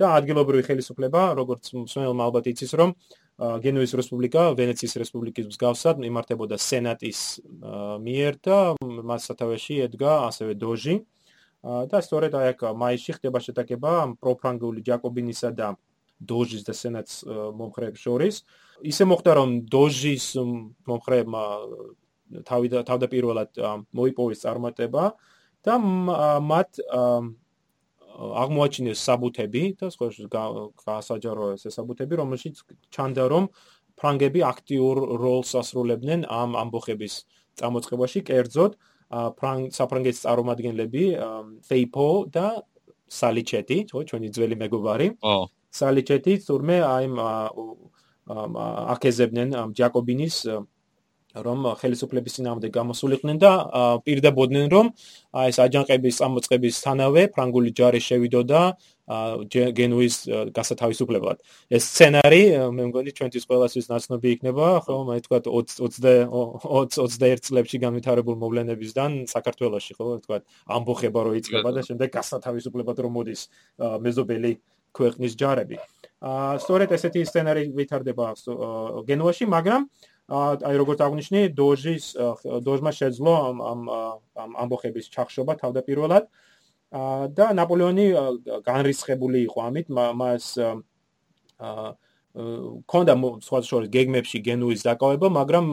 Speaker 1: და ადგილობრივი ხელისუფლება, როგორც მსმენელმა ალბათ იცის, რომ გენუის რესპუბლიკა ვენეციის რესპუბლიკის მსგავსად იმართებოდა სენატის მიერ და მას სათავეში ედგა ასევე დოჟი. და სწორედ აი აქ მაისში ხდება შეტაკება პროფრანგული ჯაკობინისა და დოჟის და სენატს მომხრეებს შორის. ისე მოხდა რომ დოჟის მომხრეებმა თავი და თავდაპირველად მოიპოვეს წარმატება და მათ აღმოაჩინეს საბუთები და სხვა გასაჯაროეს ეს საბუთები რომელშიც ჩანდა რომ ფრანგები აქტიურ როლს ასრულებდნენ ამ ამბოხების წამოწყებაში კერძოდ ფრანგ საფრანგეთის წარმომადგენლები ფეიპო და სალიჩეტი ხო ჩვენი ძველი მეგობარი.
Speaker 2: ხო
Speaker 1: სალიჩეტი თურმე აი აკეზებდნენ ჯაკობინის რომ ხელისუფლების ძინავდე გამოსულიყვნენ და პირდებოდნენ რომ ეს აჯანყების წამოწყების თანავე ფრანგული ჯარი შევიდოდა გენუის გასათავისუფლებლად. ეს სცენარი მე მგონი ჩვენთვის ყველასთვის ნაცნობი იქნება, ხო, მე თქვა 20 20 21 წლებში განვითარებულ მოვლენებისგან საქართველოში, ხო, თქვა ამბოხება რო იწყება და შემდეგ გასათავისუფლებლად რომ მოდის მეზობელი ქვეყნის ჯარები. აა სწორედ ესეთი სცენარი ვითარდება გენუაში, მაგრამ აი როგორც აღნიშნე, დოჟის დოჟმა შეძლო ამ ამ ამბოხების ჩახშობა თავდაპირველად. და ნაპოლეონი განრისხებული იყო ამით, მას კონდა სხვა შორის გეგმებში გენუის დაკავება, მაგრამ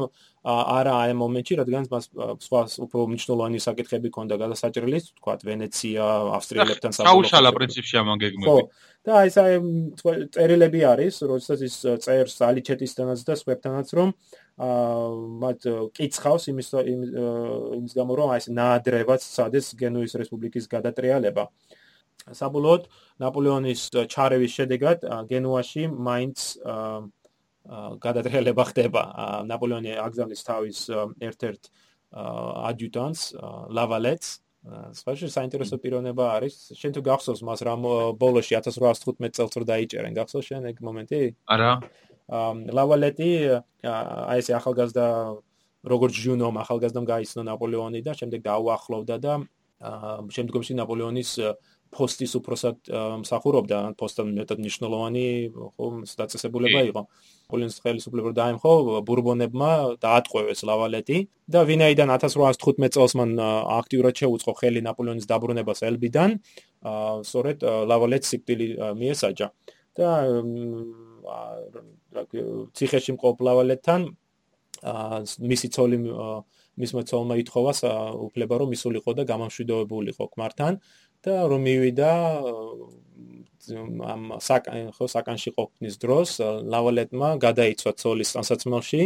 Speaker 1: არა აი მომენტში, რადგან მას სხვა უფრო მნიშვნელოვანი საკითხები ქონდა გადასაჭრელი, თქვა ვენეცია, ავსტრიელებთან
Speaker 2: საბოლოო. საუშალა პრინციპში ამ გეგმები. ხო.
Speaker 1: და აი ეს აი წერილები არის, როდესაც ის წერს ალიჩეტისთანაც და სვებთანაც, რომ მათ კიცხავს იმის იმის გამო, რომ აი ეს ნაადრევად სადეს გენუის რესპუბლიკის გადატრიალება. საბოლოოდ ნაპოლეონის ჩარევის შედეგად გენუაში მაინც გადატრიალება ხდება. ნაპოლეონი აგზავნის თავის ერთ-ერთ ადიუტანტს ლავალეტს. სპეციალ საინტერესო პიროვნება არის. შენ თუ გახსოვს მას რა ბოლოში 1815 წელს რო დაიჭერენ, გახსოვს შენ ეგ მომენტი?
Speaker 2: არა.
Speaker 1: ლავალეტი აი ესე ახალგაზრდა როგორც ჟუნომ ახალგაზრდამ გაიცნო ნაპოლეონი და შემდეგ დაუახლოვდა და შემდგომში ნაპოლეონის პოსტის უფროსად მსახურობდა. ან პოსტთან მეტად მნიშვნელოვანი ხომ დაწესებულება იყო. პოლონეთის ხელისუფლებამ დაემხო ბურბონებმა დაატყვევეს ლავალეტი და ვინაიდან 1815 წელს მან აქტიურად შეუწყო ხელი ნაპოლეონის დაბრუნებას ელბიდან სწორედ ლავალეტს სიკვდილი მიესაჯა. და ციხეში მყოფ ლავალეტთან მისი ცოლი მისმა ცოლმა ითხოვა უფლება რომ ისულიყო და გამამშვიდობებულიყო ქმართან და რომ მივიდა ამ საკან ხო საკანში ყოფნის დროს ლავალეტმა გადაიცვა ცოლის ანსაცმელში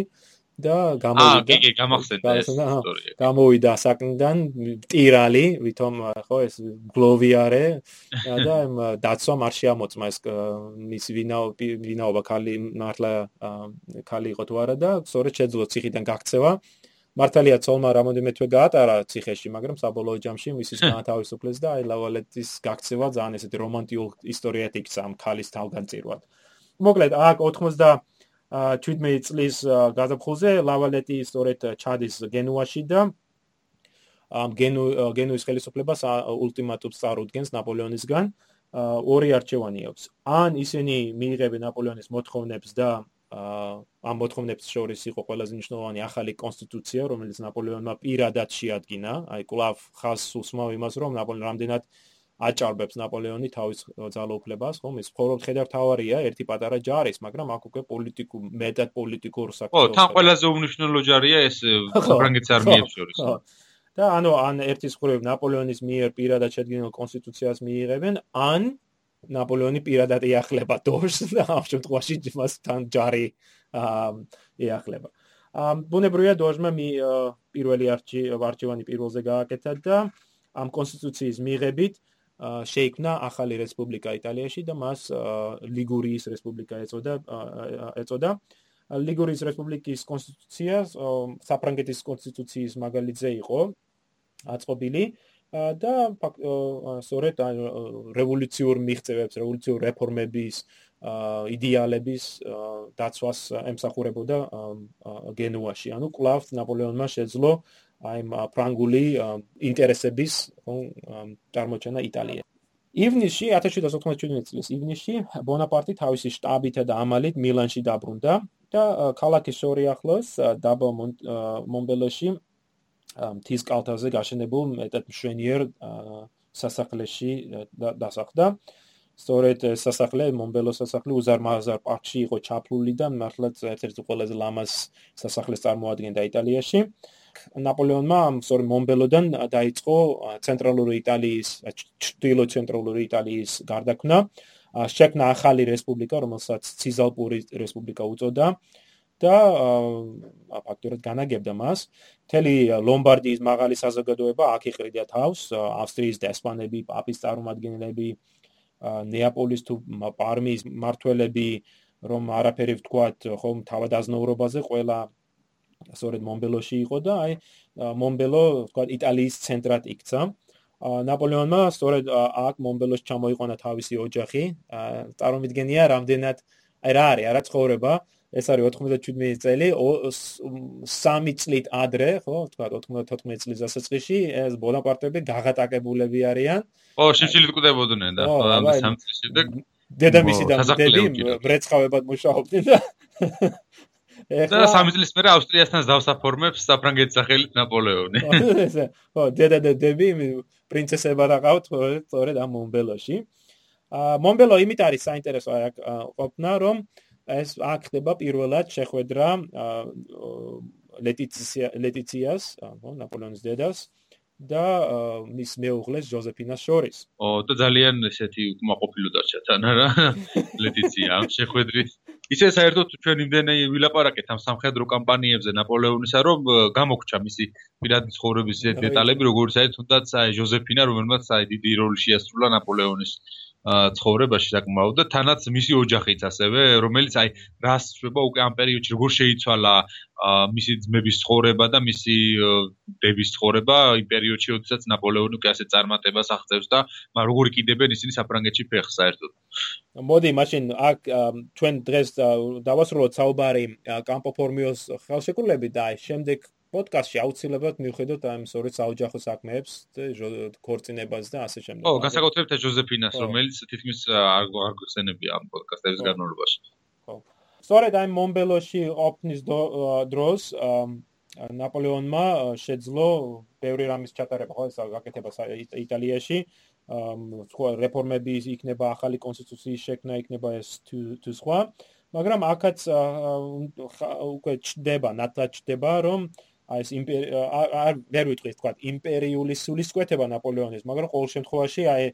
Speaker 1: და გამოვიდა.
Speaker 2: აა, კი, კი, გამახსენდა ეს ისტორია.
Speaker 1: გამოვიდა საკნიდან ტირალი, ვითომ ხო ეს გლოვიარე და ამ დაცვა არ შეამოწმა ეს მის ვინაო ვინაობა ქალი მართლა ქალი იყო თუ არა და სწორედ შეძლო ციხიდან გაქცევა. მართალია ცოლმა რამოდენმე თვე გაატარა ციხეში, მაგრამ საბოლოო ჯამში მისის განთავისუფლეს და აი ლავალეტის გაქცევა ძალიან ესეთი რომანტიულ ისტორიად იქცა ამ ქალის თავგანწირვად. მოკლედ, აქ 90 17 წლის გაზაფხულზე ლავალეტი სწორედ ჩადის გენუაში და ამ გენუ გენუის ხელისუფლებას ულტიმატუმს წარუდგენს ნაპოლეონისგან. ორი არჩევანი აქვს. ან ისინი მიიღებენ ნაპოლეონის მოთხოვნებს და ამ მოთხოვნებს შორის იყო ყველაზე მნიშვნელოვანი ახალი კონსტიტუცია რომელიც ნაპოლეონმა პირადად შეადგინა. აი კლავ ხას უსმავ იმას რომ ნაპოლეონი რამდენად აჭარბებს ნაპოლეონი თავის ძალაუფლებას, ხომ? ის მხოლოდ ხედართავარია, ერთი პატარა ჯარის, მაგრამ აქ უკვე პოლიტიკურ მეტად პოლიტიკურ
Speaker 2: საქმეა. ხო, თან ყველაზე უმნიშვნელო ჯარია ეს ფრანგეთის არმიებს შორის.
Speaker 1: და ანუ ან ერთის ხრივ ნაპოლეონის მიერ პირადად შედგენილ კონსტიტუციას მიიღებენ, ან ნაპოლეონი პირადად ეახლება დორს და ამ შემთხვევაში მას თან ჯარი ეახლება. ამ ბუნებრივია დორმა მი პირველი არჩევანი პირველზე გააკეთა და ამ კონსტიტუციის მიღებით შეიქმნა ახალი რესპუბლიკა იტალიაში და მას ლიგურიის რესპუბლიკა ეწოდა ეწოდა ლიგურიის რესპუბლიკის კონსტიტუცია საფრანგეთის კონსტიტუციის მაგალითზე იყო აწყობილი და სწორედ რევოლუციურ მიღწევებს, რევოლუციურ რეფორმების იდეალების დაცვას ემსახურებოდა გენუაში. ანუ კლავ ნაპოლეონმა შეძლო აი ფრანგული ინტერესების წარმოჩენა იტალიაში. ივნისში 1797 წლის ივნისში ბონაპარტი თავისი შტაბით და ამალით მილანში დაბრუნდა და ქალაქის შორი ახლოს დაბა მონბელოში მთის კალთაზე გაშენებულ მეტად მშვენიერ სასახლეში დასახლდა. სწორედ სასახლე მონბელოს სასახლე უზარმაზარ პარკში იყო ჩაფლული და მართლაც ერთ-ერთი ყველაზე ლამაზ სასახლეს წარმოადგენდა იტალიაში. ნაპოლეონმა სწორედ მომბელოდან დაიწყო ცენტრალური იტალიის ჩრდილო ცენტრალური იტალიის გარდაქმნა. შექმნა ახალი რესპუბლიკა რომელსაც ციზალპური რესპუბლიკა უწოდა და ფაქტურად განაგებდა მას. მთელი ლომბარდიის მაღალი საზოგადოება აქ იყრიდა თავს ავსტრიის და ესპანები პაპის წარმომადგენლები ნეაპოლის თუ პარმის მართველები რომ არაფერი ვთქვათ ხომ თავადაზნაურობაზე ყველა სწორედ მომბელოში იყო და აი მომბელო თქვა იტალიის ცენტრად იქცა. ნაპოლეონმა სწორედ აქ მომბელოში ჩამოიყონა თავისი ოჯახი. წარმოვიდგენია რამდენად აი რა არის, არა ცხოვრება. ეს არის 97 წელი, 3 წლით ადრე, ხო, თქვა 94 წლის დასაწყისში, ეს ბონაპარტები გაღატაკებულები არიან.
Speaker 2: ო, შეშილით კვდებოდნენ და ხო, ამ 3 წლის შემდეგ
Speaker 1: დედამისი და დედი ბრეცხავებად მუშაობდნენ და
Speaker 2: და სამი წლის მერე ავსტრიასთან დავსაფორმებს საფრანგეთის სახელით ნაპოლეონი.
Speaker 1: ხო, დედა და დები პრინცესება რაყავთ სწორედ ამ მომბელოში. აა მომბელო იმით არის საინტერესო ყოფნა, რომ ეს აქ ხდება პირველად შეხვედრა ლეტიცია ლეტიციას, ხო, ნაპოლეონის დედას და მის მეუღლეს ჟოზეფინას შორის.
Speaker 2: ო, და ძალიან ესეთი უკმაყოფილო დარჩა თან რა ლეტიცია ამ შეხვედრის ისე საერთოდ ჩვენ იმდენი ვილაპარაკეთ ამ სამხედრო კამპანიებზე ნაპოლეონისა რომ გამოგჩა მისი პირადი ცხოვრების დეტალები როგორც აი თუნდაც აი ჟოზეფინა რომელმაც აი დიდი როლი შეასრულა ნაპოლეონის ცხოვრებაში საკმაოდ და თანაც მისი ოჯახიც ასევე რომელიც აი რას შვება უკვე ამ პერიოდში როგორ შეიცვალა მისი ძმების ცხოვრება და მისი დების ცხოვრება იმ პერიოდში როდესაც ნაპოლეონი უკვე ასე წარმატებას აღწევს და მაგრამ როგორ იყიდებენ ისინი საფრანგეთში ფეხს საერთოდ.
Speaker 1: მოდი მაშინ აქ ჩვენ დღეს დავასრულოთ საუბარი კამპო ფორმიოს ხელშეკრულებით და აი შემდეგ პოდკასტში აუცილებლად მივხვდეთ ამ სწორი საოჯახო საქმეებს და ქორწინებას და ასე შემდეგ.
Speaker 2: ო, განსაკუთრებით ჟოზეფინას, რომელიც თითქმის არ არ გხსენებია ამ პოდკასტების განმავლობაში.
Speaker 1: ხო. სწორედ ამ მომბელოში ოპნის დროს ნაპოლეონმა შეძლო ბევრი რამის ჩატარება, ხო, ეს გაკეთება იტალიაში. სხვა რეფორმები იქნება, ახალი კონსტიტუციის შექმნა იქნება ეს თუ სხვა. მაგრამ აქაც უკვე ჩდება, ნათლად ჩდება, რომ აი ეს იმპერია არ ვერ ვიტყვი თქვა იმპერიული სულისკვეთება ნაპოლეონის, მაგრამ ყოველ შემთხვევაში აი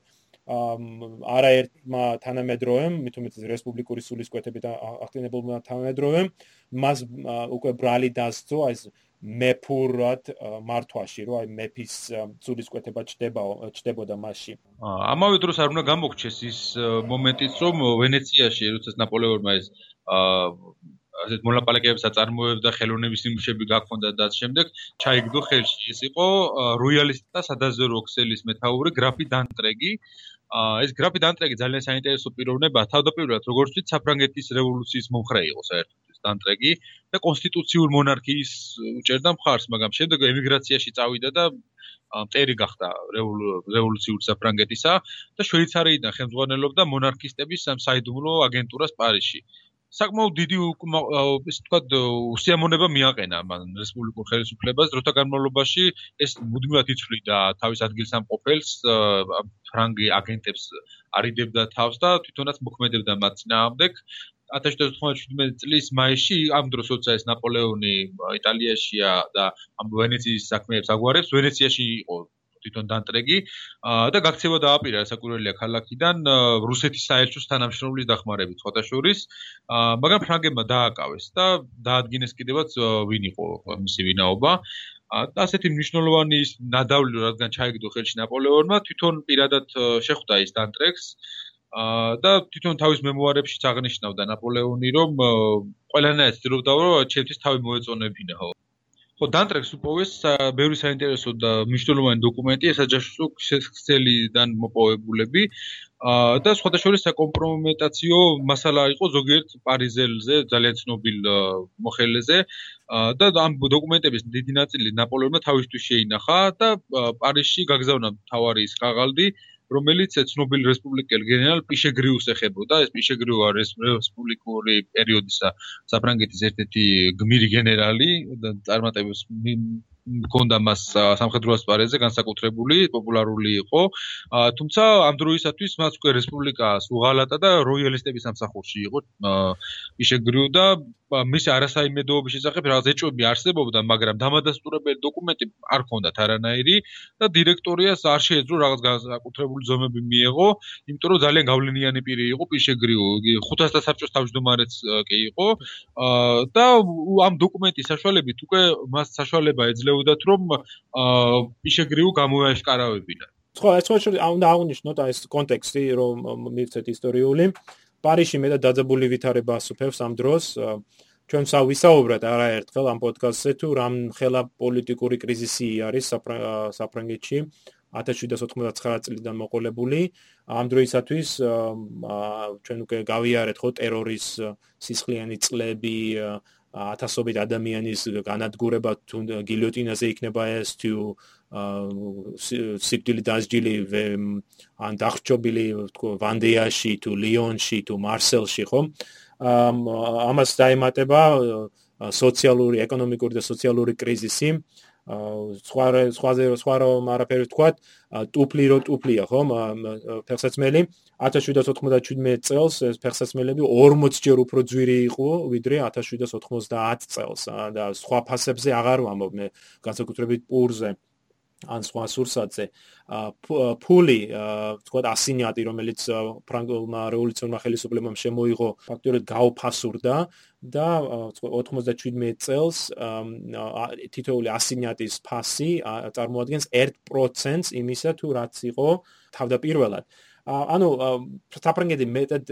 Speaker 1: არაერთმა თანამედროვემ, მithumetes რესპუბლიკური სულისკვეთებით აღტენებულმა თანამედროვემ მას უკვე ბრალი დასწო ეს მეფურად მართვაში, რომ აი მეფის სულისკვეთება ჩდება ჩდებოდა მასში.
Speaker 2: ამავე დროს არ უნდა გამოგჩეს ის მომენტიც, რომ ვენეციაში, როდესაც ნაპოლეონმა ეს ასეთ მონაპოლეკებს აწარმოებდა ხელოვნების ნიმუშები გაქონდა და ამ შემდეგ ჩაიგდო ხელში. ეს იყო როიალისტთა სადაზვერო ქსელის მეთაური გრაფი დანტრეგი. ეს გრაფი დანტრეგი ძალიან საინტერესო პიროვნება. თავდაპირველად როგორც ვთქვით საფრანგეთის რევოლუციის მომხრე იყო საერთოდ დანტრეგი და კონსტიტუციურ მონარქიის უჭერდა მხარს მაგრამ შემდეგ ემიგრაციაში წავიდა და მტერი გახდა რევოლუციურ საფრანგეთისა და შვეიცარიიდან ხელმძღვანელობდა მონარქისტების საიდუმლო აგენტურას პარიზში საკმაოდ დიდი ისე ვთქვათ უსიამონება მიაყენა მან რესპუბლიკურ ხელისუფლებას დროთა განმავლობაში ეს მუდმივად იცვლიდა თავის ადგილს ამ ყოფილს ფრანგი აგენტებს არიდებდა თავს და თვითონაც მოქმედებდა მათ წინააღმდეგ 1797 წლის მაისში ამ დროს როცა ეს ნაპოლეონი იტალიაშია და ამ ვენეციის საქმეებს აგვარებს. ვენეციაში იყო თვითონ დანტრეგი. და გაქცევა დააპირა საკურველია ქალაქიდან რუსეთის საერთო თანამშრომლის დახმარებით ხოთაშურის მაგრამ ფრანგებმა დააკავეს და დაადგინეს კიდევაც ვინ იყო მისი ვინაობა. და ასეთი მნიშვნელოვანი ნადავლი რადგან ჩაიგდო ხელში ნაპოლეონმა თვითონ პირადად შეხვდა ის დანტრეგს. და თვითონ თავის მემუარებში აღნიშნავდა ნაპოლეონი რომ ყველანაირად ცდილობდა რომ ჩემთვის თავი მოეწონებინა ხო დანტრექს უპოვეს ბევრი საინტერესო და მნიშვნელოვანი დოკუმენტი ესაჯაშო ქსელიდან მოპოვებულები. და სხვადასხვა საკომპრომენტაციო მასალა იყო ზოგიერთ პარიზელზე ძალიან ცნობილ მოხელეზე. და ამ დოკუმენტების დიდი ნაწილი ნაპოლეონმა თავისთვის შეინახა და პარიზში გაგზავნა თავარი ის ყაღალდი რომელიც ცნობილ რესპუბლიკელ გენერალ პიშეგრიუს ეხებოდა. ეს პიშეგრიუ არის რესპუბლიკური პერიოდისა საფრანგეთის ერთ-ერთი გმირი გენერალი და წარმატებებს მქონდა მას სამხედრო ასპარეზზე განსაკუთრებული პოპულარული იყო. თუმცა ამ დროისათვის მას უკვე რესპუბლიკას უღალატა და როიალისტების სამსახურში იყო იშეგრიუ და მის არასაიმედოობის შესახებ რაღაც ეჭვები არსებობდა მაგრამ დამადასტურებელი დოკუმენტი არ ჰქონდათ არანაირი და დირექტორიას არ შეეძლო რაღაც განსაკუთრებული ზომები მიეღო იმიტომ რომ ძალიან გავლენიანი პირი იყო პიშეგრიუ 500 საბჭოს თავმჯდომარეც კი იყო და ამ დოკუმენტის საშუალებით უკვე მას საშუალება ეძლევა შევდათ რომ პიშეგრიუ გამოაშკარავებინა.
Speaker 1: ხო, ეს ხო უნდა აღნიშნოთ ეს კონტექსტი რომ მივცეთ ისტორიული. პარიში მე და დაძაბული ვითარება ასუფევს ამ დროს. ჩვენ ვისაუბრეთ არაერთხელ ამ პოდკასტზე თუ რამ ხელა პოლიტიკური კრიზისი არის საფრანგეთში 1799 წლიდან მოყოლებული. ამ დროისათვის ჩვენ უკვე გავიარეთ ხო ტერორის სისხლიანი წლები, ათასობით ადამიანის განადგურება თუ გილიოტინაზე იქნება ეს თუ სიკვდილი დასჯილი ან დახრჩობილი თქო ვანდეაში თუ ლიონში თუ მარსელში ხო ამას დაემატება სოციალური ეკონომიკური და სოციალური კრიზისი. სხვა სხვა სხვა რომ არაფერი ვთქვა ტუფლი რო ტუფლია ხო ფეხსაცმელი. 1797 წელს ეს ფეხსაცმელები 40 ჯერ უფრო ძვირი იყო ვიდრე 1790 წელს. და სხვა ფასებზე აღარ ვამბობ მე განსაკუთრებით პურზე ან სხვა სურსათზე. ფული თქვა ასინიატი რომელიც ფრანგულმა რევოლუციურმა ხელისუფლებამ შემოიღო ფაქტობრივად გაოფასურდა და 97 წელს თითოეული ასინიატის ფასი წარმოადგენს 1%-ს იმისა თუ რაც იყო თავდაპირველად. ანუ საფრანგეთი მეტად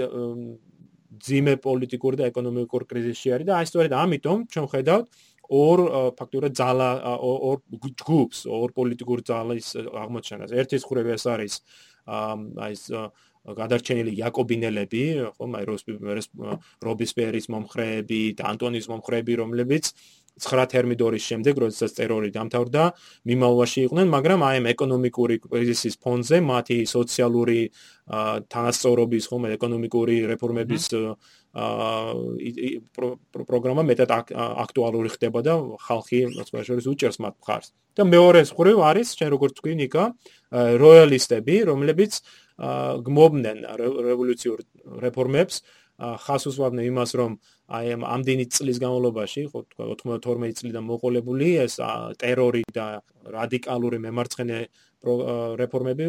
Speaker 1: ძიმე პოლიტიკური და ეკონომიკური კრიზისში არის და აი სწორედ ამიტომ ჩვენ ხედავთ ორ ფაქტურად ძალა ორ ჯგუფს ორ პოლიტიკურ ძალის აღმოჩენას. ერთის ხურები ეს არის აი ეს გადარჩენილი იაკობინელები ხომ აი რობისპიერის მომხრეები და ანტონის მომხრეები რომლებიც 9 თერმიდორის შემდეგ, როდესაც ტერორი დამთავრდა, მიმალვაში იყვნენ, მაგრამ აი ამ ეკონომიკური კრიზისის ფონზე მათი სოციალური თანასწორობის, ხომ, ეკონომიკური რეფორმების პროგრამა მეტად აქტუალური ხდება და ხალხი, ასე შორის, უჭერს მათ მხარს. და მეორე მხრივ არის, ჩვენ როგორც თქვი, ნიკა, როიალისტები, რომლებიც გმობდნენ რევოლუციურ რეფორმებს ხას უსვამდნენ იმას, რომ აი ამ ამდენი წლის განმავლობაში, ხო თქვა 92 წლიდან მოყოლებული ეს ტერორი და რადიკალური მემარცხენე რეფორმები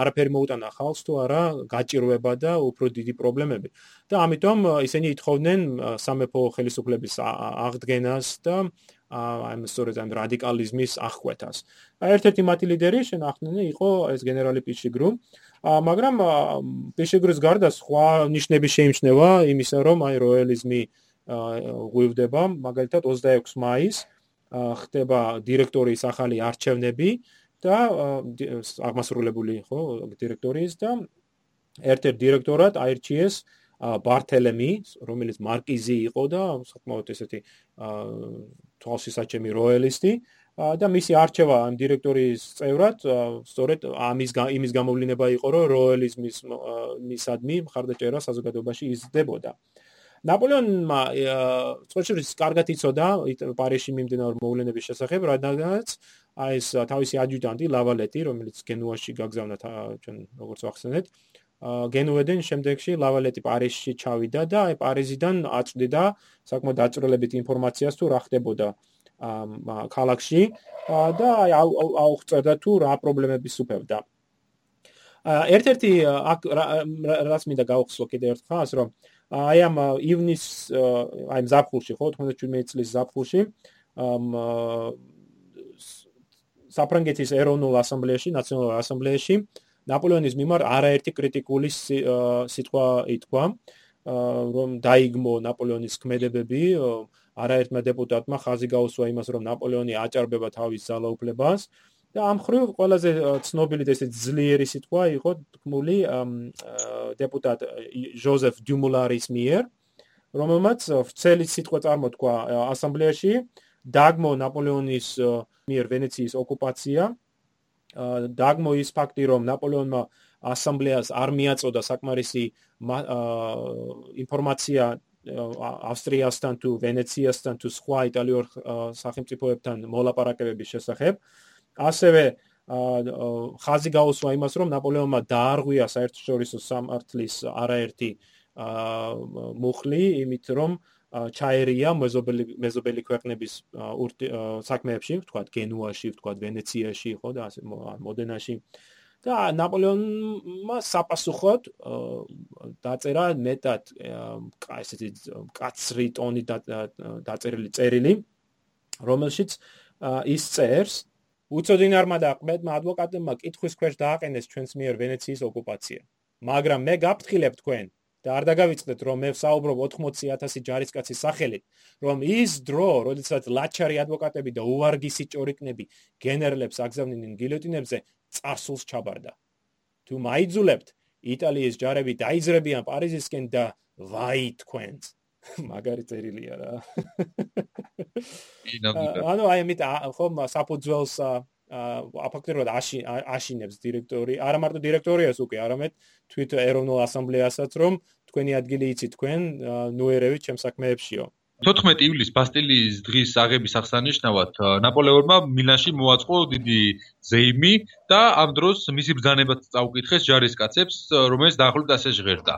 Speaker 1: არაფერი მოუტანა ხალხს თუ არა გაჭირვება და უფრო დიდი პრობლემები. და ამიტომ ისინი ითხოვდნენ სამეფო ხელისუფლების აღდგენას და აი სწორედ ამ რადიკალიზმის აღკვეთას. ერთ-ერთი მათი ლიდერი შენახდნენ იყო ეს გენერალი პიშიგრუ. მაგრამ პიშიგრუს გარდა სხვა ნიშნები შეიმჩნევა იმისა, რომ აი როიალიზმი ღვივდება, მაგალითად 26 მაისს ხდება დირექტორის ახალი არჩევნები და აღმასრულებელი ხო დირექტორის და ერთ-ერთ დირექტორად აირჩიეს ბართელემი, რომელიც მარკიზი იყო და საკმაოდ ესეთი თვალსაჩემი როიალისტი და მისი არჩევა ამ დირექტორის წევრად სწორედ ამის იმის გამოვლინება იყო რომ როიალიზმის მისადმი მხარდაჭერა საზოგადოებაში იზრდებოდა. ნაპოლეონმა სწორედ კარგად იცოდა პარიზში მიმდინარე მოვლენების შესახებ, რადგანაც აი ეს თავისი ადიუტანტი ლავალეტი, რომელიც გენუაში გაგზავნა ჩვენ როგორც ვახსენეთ, გენუედენ შემდეგში ლავალეტი პარიზში ჩავიდა და აი პარიზიდან აწვდიდა საკმაოდ დაწვრილებითი ინფორმაციას თუ რა ხდებოდა ქალაქში და აი აუხწერდა თუ რა პრობლემები სუფევდა. ერთ-ერთი რაც მინდა გავხსო კიდევ ერთხელ რომ აი ამ ივნის აი ზაფხულში ხო 97 წლის ზაფხულში საფრანგეთის ეროვნულ ასამბლეაში, ნაციონალურ ასამბლეაში ნაპოლეონის მიმართ არაერთი კრიტიკული სიტყვა ითქვა, რომ დაიგმო ნაპოლეონის ქმედებები, არაერთმა დეპუტატმა ხაზი გაუსვა იმას, რომ ნაპოლეონი აჭარბება თავის ძალაუფლებას და ამ ხრივ ყველაზე ცნობილი და ესეთი ძლიერი სიტყვა იყო თქმული დეპუტატ ჟოზეფ დიუმულარის მიერ, რომელმაც ვცელი სიტყვა წარმოთქვა ასამბლეაში, დაგმო ნაპოლეონის მიერ ვენეციის ოკუპაცია. დაგმო ის ფაქტი რომ ნაპოლეონმა ასამბლეას არ მიაწოდა საკმარისი ინფორმაცია ავსტრიასთან თუ ვენეციასთან თუ სხვა იტალიურ სახელმწიფოებთან მოლაპარაკებების შესახებ ასევე ხაზი გაუსვა იმას რომ ნაპოლეონმა დაარღვია საერთაშორისო სამართლის არაერთი მუხლი იმით რომ ჩაერია მეზობელი მეზობელი ქვეყნების საქმეებში, ვთქვათ, გენუაში, ვთქვათ, ვენეციაში, ხო და ასე მოდენაში. და ნაპოლეონმა საპასუხოდ დაწერა მეტად ესეთი კაცრი ტონი დაწერილი წერილი, რომელშიც ის წერს უწოდინარმა და ყმედმა ადვოკატებმა კითხვის ქვეშ დააყენეს ჩვენს მიერ ვენეციის ოკუპაცია. მაგრამ მე გაფრთხილებ თქვენ, და არ დაგავიწყდეთ რომ მე ვსაუბრობ 80000 ჯარისკაცის სახელით რომ ის დრო როდესაც ლაჩარი ადვოკატები და უვარგისი ჭორიკნები გენერლებს აგზავნინენ გილოტინებზე წარსულს ჩაბარდა. თუ მაიძულებთ იტალიის ჯარები დაიძრებიან პარიზისკენ და ვაი თქვენს მაგარი წერილია რა. ანუ აი მე ხომ საფუძველს აფაქტირებად აში აშინებს დირექტორი, არა მარტო დირექტორიას უკვე, არამედ თვით ეროვნულ ასამბლეასაც, რომ თქვენი ადგილი იცით თქვენ ნუერევი ჩემ საქმეებშიო.
Speaker 2: 14 ივლისს ბასტილიის დღის აღების აღსანიშნავად ნაპოლეონმა მილანში მოაწყო დიდი ზეიმი და ამ დროს მისი ბრძანებაც წაუკითხეს ჯარისკაცებს, რომელიც დაახლოებით ასე ჟღერდა.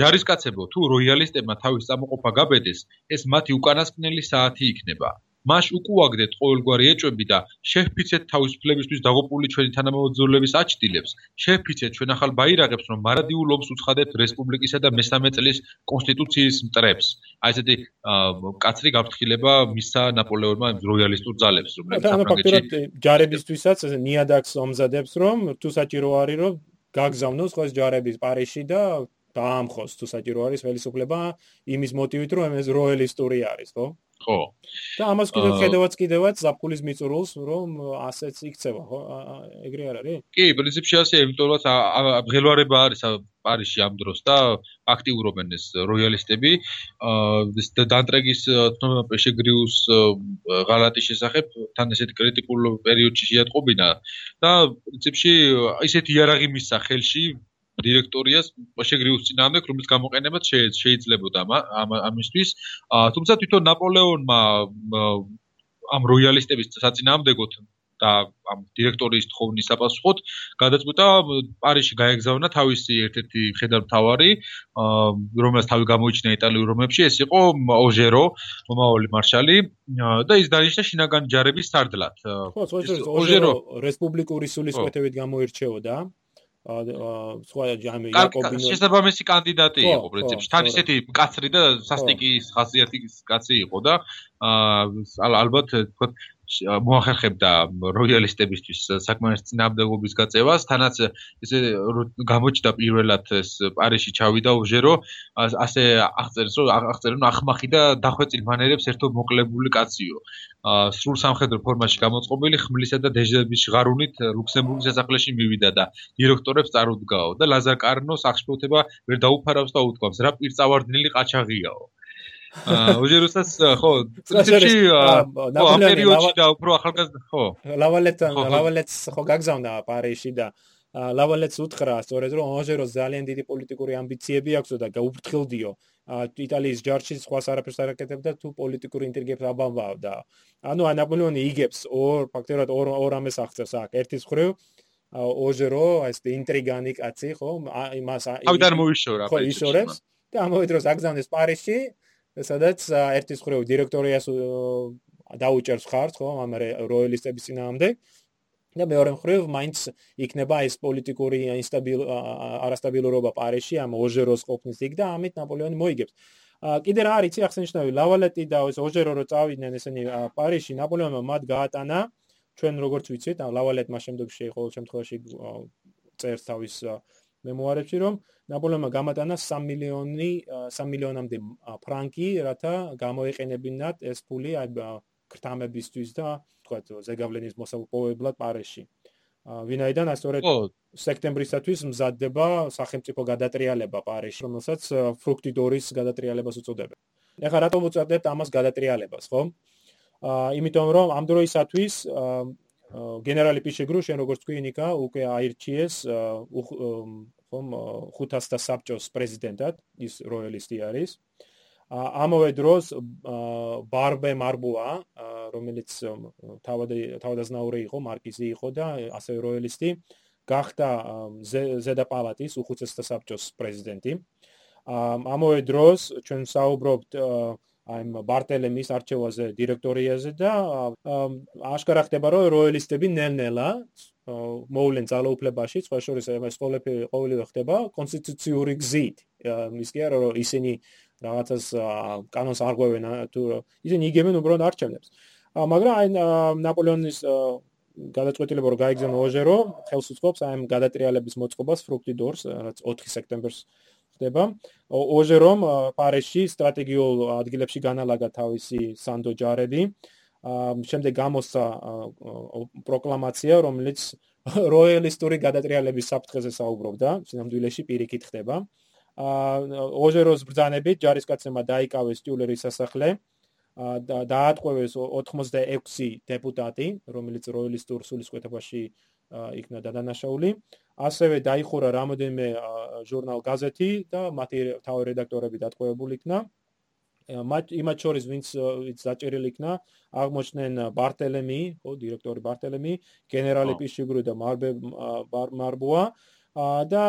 Speaker 2: ჯარისკაცებო, თუ როიალისტებმა თავის წამოყოფა გაბედეს, ეს მათი უკანასკნელი საათი იქნება. მას უკუაგდეთ ყოველგვარი ეჭვები და შეფიცეთ თავისუფლებისთვის დაღუპული ჩვენი თანამოძრაობის აჩდილებს. შეფიცეთ ჩვენ ახალ ბაირაღებს, რომ მარადიულ ომს უცხადებთ რესპუბლიკისა და მესამე წლის კონსტიტუციის მტრებს. აი ესეთი კაცრი გაფრთხილება მისცა ნაპოლეონმა როიალისტურ ძალებს,
Speaker 1: რომლებიც საფრანგეთში ჯარებისთვისაც ნიადაქს ომზადებს, რომ თუ საჭირო არის, რომ გაგზავნოს ხო ეს ჯარები პარიზში და დაამხოს თუ საჭირო არის ხელისუფლება იმის მოტივით, რომ ეს როიალისტური არის, ხო?
Speaker 2: ხო.
Speaker 1: და ამას კიდევ ხედავთ კიდევაც ზაფხულის მიწურულს, რომ ასეც იქცევა, ხო? ეგრე არ არის?
Speaker 2: კი, პრინციპში ასე, იმიტომ რომ აღელვარება არის პარიზში ამ დროს და აქტიურობენ ეს როიალისტები. აა დანტრეგის თქმა პეშეგრიუს ღალატის შესახებ თან ესეთ კრიტიკულ პერიოდში შეატყობინა და პრინციპში ისეთი იარაღი მისცა ხელში დირექტორიას შეგრიუს წინამდე რომელიც გამოყენებად შეიძლებოდა ამისთვის თუმცა თვითონ ნაპოლეონმა ამ როიალისტების საწინააღმდეგოდ და ამ დირექტორის თხოვნის საპასუხოდ გადაწყვიტა პარიზში გაეგზავნა თავისი ერთ-ერთი ხედავთავარი, რომელსაც თავი გამოიჩინა იტალიურ რომებში, ეს იყო ოჟერო, მომავალი მარშალი და ის დანიშნა შინაგან ჯარების სარდლად.
Speaker 1: ოჟერო რესპუბლიკური სულისკვეთებით გამოირჩეოდა. სხვა ჯამი
Speaker 2: იაკობინო შესაბამისი კანდიდატი იყო პრინციპში. თან ისეთი კაცრი და სასტიკი ხასიათის კაცი იყო და ალბათ თქო მოახერხებდა როიალისტებისთვის საკმარის წინააღმდეგობის გაწევას თანაც ესე გამოჩნდა პირველად ეს პარიში ჩავიდა უჟერო ასე აღწერს რომ აღწერენ ახმახი და დახვეწილ მანერებს ერთო მოკლებული კაციო. სრულ სამხედრო ფორმაში გამოწყობილი ხმლისა და დეჟების ღარუნით ლუქსემბურგის სასახლეში მივიდა და დირექტორებს წარუდგაო და ლაზარ კარნოს აღშფოთება ვერ დაუფარავს და უთქვამს რა პირწავარდნილი ყაჩაღიაო ოჟეროსაც ხო წლებში ამ პერიოდში და უფრო ახალგაზრდა ხო.
Speaker 1: ლავალეტთან ლავალეტს ხო. გაგზავნა პარიში და ლავალეტს უთხრა სწორედ რომ ოჟეროს ძალიან დიდი პოლიტიკური ამბიციები აქვს და გაუფრთხილდიო იტალიის ჯარში სხვა არაფერს არ აკეთებდა თუ პოლიტიკური ინტრიგებს აბამბავ და ანუ ანაპოლეონი იგებს ორ ფაქტობრივად ორ ორ ამეს აღწევს აქ ერთის ხრივ ოჟერო ეს ინტრიგანი კაცი ხო იმას
Speaker 2: ავიდან მოიშორა
Speaker 1: ხო იშორებს და ამავე დროს აგზავნეს პარიზში სადაც ერთის ხრივ დირექტორიას დაუჭერს ხართ ხო ამ როიალისტების წინააღმდეგ და მეორე მხრივ მაინც იქნება ეს პოლიტიკური არასტაბილურობა პარიზში ამ ოჟეროს ყოფნის იქ და ამით ნაპოლეონი მოიგებს. კიდე რა არის ახსენშნავი ლავალეტი და ეს ოჟერო რო წავიდნენ ესენი პარიზში ნაპოლეონმა მათ გაატანა. ჩვენ როგორც ვიცით ლავალეტმა შემდგომში ყოველ შემთხვევაში წერს თავის მემუარებში რომ ნაპოლეონმა გამატანა 3 მილიონი 3 მილიონამდე ფრანკი, რათა გამოეყენებინათ ეს ფული აი ქრთამებისთვის და თქვათ ზეგავლენის მოსაპოვებლად პარიზში. ვინაიდან ასწორედ სექტემბრისათვის მზადდება სახელმწიფო გადატრიალება პარიზში, რომელსაც ფრუქტიდორის გადატრიალებას უწოდებენ. ეხლა რატომ უწოდებთ ამას გადატრიალებას, ხო? აა იმიტომ რომ ამ დროისათვის გენერალი პიშეგრუ შენ როგორც თქვი ნიკა უკვე აირჩიეს ხომ 500 საბჭოს პრეზიდენტად ის როიალისტი არის. ამავე დროს ბარბე მარბუა რომელიც თავადაზნაური იყო მარკიზი იყო და ასევე როიალისტი გახდა ზედა პალატის უხუცესთა საბჭოს პრეზიდენტი. ამავე დროს ჩვენ საუბრობთ აი ბარტელემის არჩევაზე დირექტორიაზე და აშკარა ხდება რომ როიალისტები ნელ-ნელა მოვლენ ძალაუფლებაში სხვა შორის ეს ყოველფერი ყოველივე ხდება კონსტიტუციური გზით. ის კი არა რომ ისინი რაღაცას კანონს არღვევენ თუ ისინი იგებენ უბრალოდ არჩევნებს მაგრამ აი ნაპოლეონის გადაწყვეტილება რომ გაიგზავნო ოჟერო ხელს უწყობს აი ამ გადატრიალების მოწყობას ფრუქტიდორს რაც 4 სექტემბერს ხდება. ოჟერომ პარიზში სტრატეგიულ ადგილებში განალაგა თავისი სანდო ჯარები. შემდეგ გამოსცა პროკლამაცია, რომელიც როიალისტური გადატრიალების საფრთხეზე საუბრობდა, სინამდვილეში პირიქით ხდება. ოჟეროს ბრძანებით ჯარისკაცებმა დაიკავეს ტიულერის სასახლე და დაატყვევეს 86 დეპუტატი, რომელიც როიალისტურ სულისკვეთებაში იქნა დადანაშაული. ასევე დაიხურა რამოდენიმე ჟურნალ გაზეთი და მათი თავი რედაქტორები დატყვევებული იქნა. მათ იმათ შორის ვინც ვინც დაჭერილი იქნა, აღმოჩნდნენ ბარტელემი, ხო, დირექტორი ბარტელემი, გენერალი პიშიგრუ და მარბე მარბუა და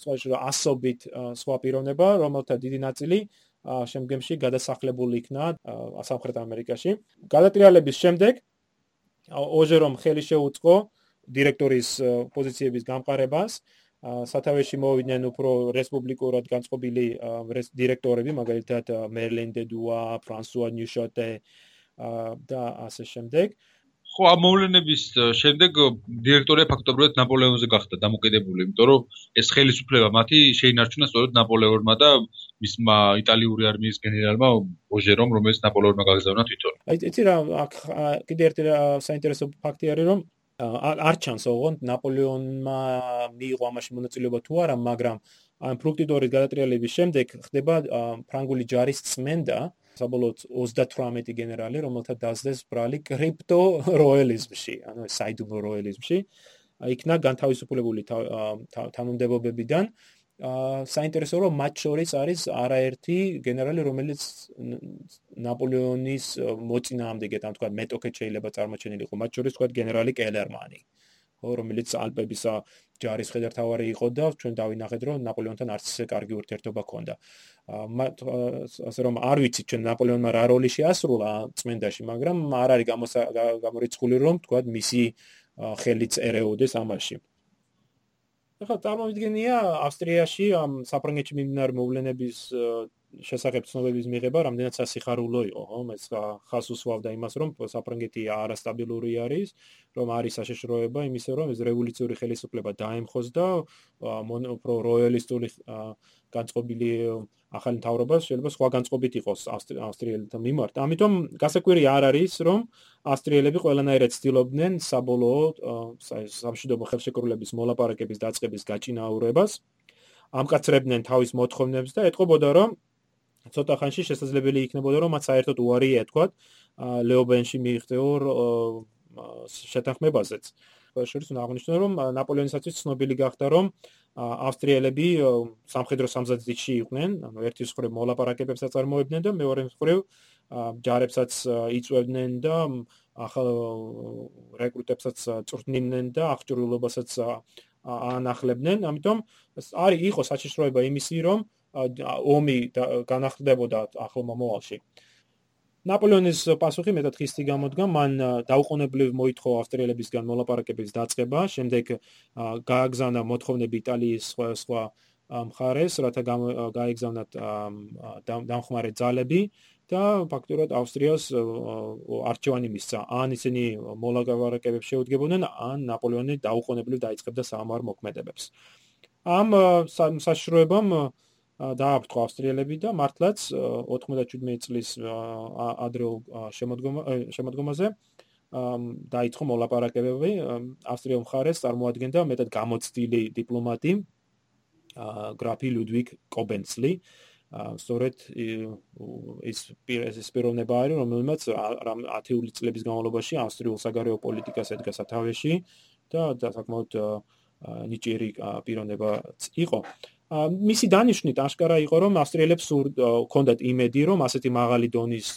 Speaker 1: სხვა ასობით სხვა პიროვნება, რომელთა დიდი ნაწილი შემდგომში გადასახლებული იქნა სამხრეთ ამერიკაში. გადატრიალების შემდეგ ოჟერომ ხელი შეუწყო დირექტორის პოზიციების გამყარებას სათავეში მოვიდნენ უფრო რესპუბლიკურად განწყობილი დირექტორები, მაგალითად მერლენ დე დუა, ფრანსუა ნიუშოტე და ასე შემდეგ.
Speaker 2: ხო, ამ მოვლენების შემდეგ დირექტორია ფაქტობრივად ნაპოლეონზე გახდა დამოკიდებული, იმიტომ რომ ეს ხელისუფლება მათი შეინარჩუნა სწორედ ნაპოლეონმა და მისმა იტალიური არმიის გენერალმა ოჟერომ, რომელიც ნაპოლეონმა გაგზავნა თვითონ.
Speaker 1: აი, იცი რა, აქ კიდე ერთი საინტერესო ფაქტი არის, რომ არ ჩანს ოღონდ ნაპოლეონმა მიიღო ამაში მონაწილეობა თუ არა, მაგრამ ამ ფრუქტიდორის გადატრიალების შემდეგ ხდება ფრანგული ჯარის წმენდა, საბოლოოდ 38 გენერალი, რომელთა დაძდეს ბრალი კრიპტო როიალიზმში, ანუ საიდუმლო როიალიზმში. იქნა განთავისუფლებული თანამდებობებიდან აა საინტერესო რომ მათ შორის არის არაერთი გენერალი რომელიც ნაპოლეონის მოწინააღმდეგე თან თქვა მეტოქე შეიძლება წარმოჩენილიყო მათ შორის თქვა გენერალი კელერმანი რომელიც ალპების ჯარის ხედართავარი იყო და ჩვენ დავინახეთ რომ ნაპოლეონთან არც ისე კარგი ურთიერთობა ჰქონდა ასე რომ არ ვიცი ჩვენ ნაპოლეონმა რა როლი შეასრულა წმენდაში მაგრამ არ არის გამორიცხული რომ თქვა მისი ხელიც ერეოდეს ამაში. ახლა წარმოვიდგენია ავსტრიაში ამ საფრანგეთში მიმდინარე მოვლენების შესახებ ცნობების მიღება რამდენად სასიხარულო იყო, ხო? მე ხას უსვავდა იმას, რომ საფრანგეთი არასტაბილური არის, რომ არის საშიშროება იმისა, რომ ეს რევოლუციური ხელისუფლება დაემხოს და უფრო როიალისტური განწყობილი ახალი მთავრობა შეიძლება სხვა განწყობით იყოს ავსტრიელთა მიმართ. ამიტომ გასაკვირი არ არის, რომ ავსტრიელები ყველანაირად ცდილობდნენ საბოლოო სამშვიდობო ხელშეკრულების მოლაპარაკების დაწყების გაჭინაურებას. ამკაცრებდნენ თავის მოთხოვნებს და ეთყობოდა, რომ ცოტა ხანში შესაძლებელი იქნებოდა რომ მათ საერთოდ უარი ეთქვათ ლეობენში მიიღწეო შეთანხმებაზეც. შორის უნდა აღნიშნო რომ ნაპოლეონისაცაც ცნობილი გახდა რომ ავსტრიელები სამხედრო სამზადისში იყვნენ, ანუ ერთი მხრივ მოლაპარაკებებს აწარმოებდნენ და მეორე მხრივ ჯარებსაც იწვევდნენ და ახალ რეკრუტებსაც წვრთნიდნენ და აღჭურვილობასაც ანახლებდნენ. ამიტომ არის იყო საჭიროება იმისი რომ ომი განახლდებოდა ახლო მომავალში. ნაპოლეონის პასუხი მეტად ხისტი გამოდგა, მან დაუყოვნებლივ მოითხოვა ავსტრიელებისგან მოლაპარაკების დაწყება, შემდეგ გააგზავნა მოთხოვნები იტალიის სხვა სხვა მხარეს, რათა გაეგზავნათ დამხმარე ძალები და ფაქტურად ავსტრიას არჩევანი მისცა. ან ისინი მოლაპარაკებებს შეუდგებოდნენ, ან ნაპოლეონი დაუყოვნებლივ დაიწყებდა საომარ მოქმედებებს. ამ საშროებამ დააფრთხო ავსტრიელები და მართლაც 97 წლის ადრეულ შემოდგომაზე დაიწყო მოლაპარაკებები ავსტრიელ მხარეს წარმოადგენდა მეტად გამოცდილი დიპლომატი გრაფი ლუდვიგ კობენცლი. სწორედ ის ეს პიროვნება არის რომელმაც 10 წლების განმავლობაში ავსტრიულ საგარეო პოლიტიკას ედგა სათავეში და საკმაოდ ნიჭიერი პიროვნებაც იყო. მისი დანიშნით აშკარა იყო რომ ავსტრიელებს ჰქონდათ იმედი რომ ასეთი მაღალი დონის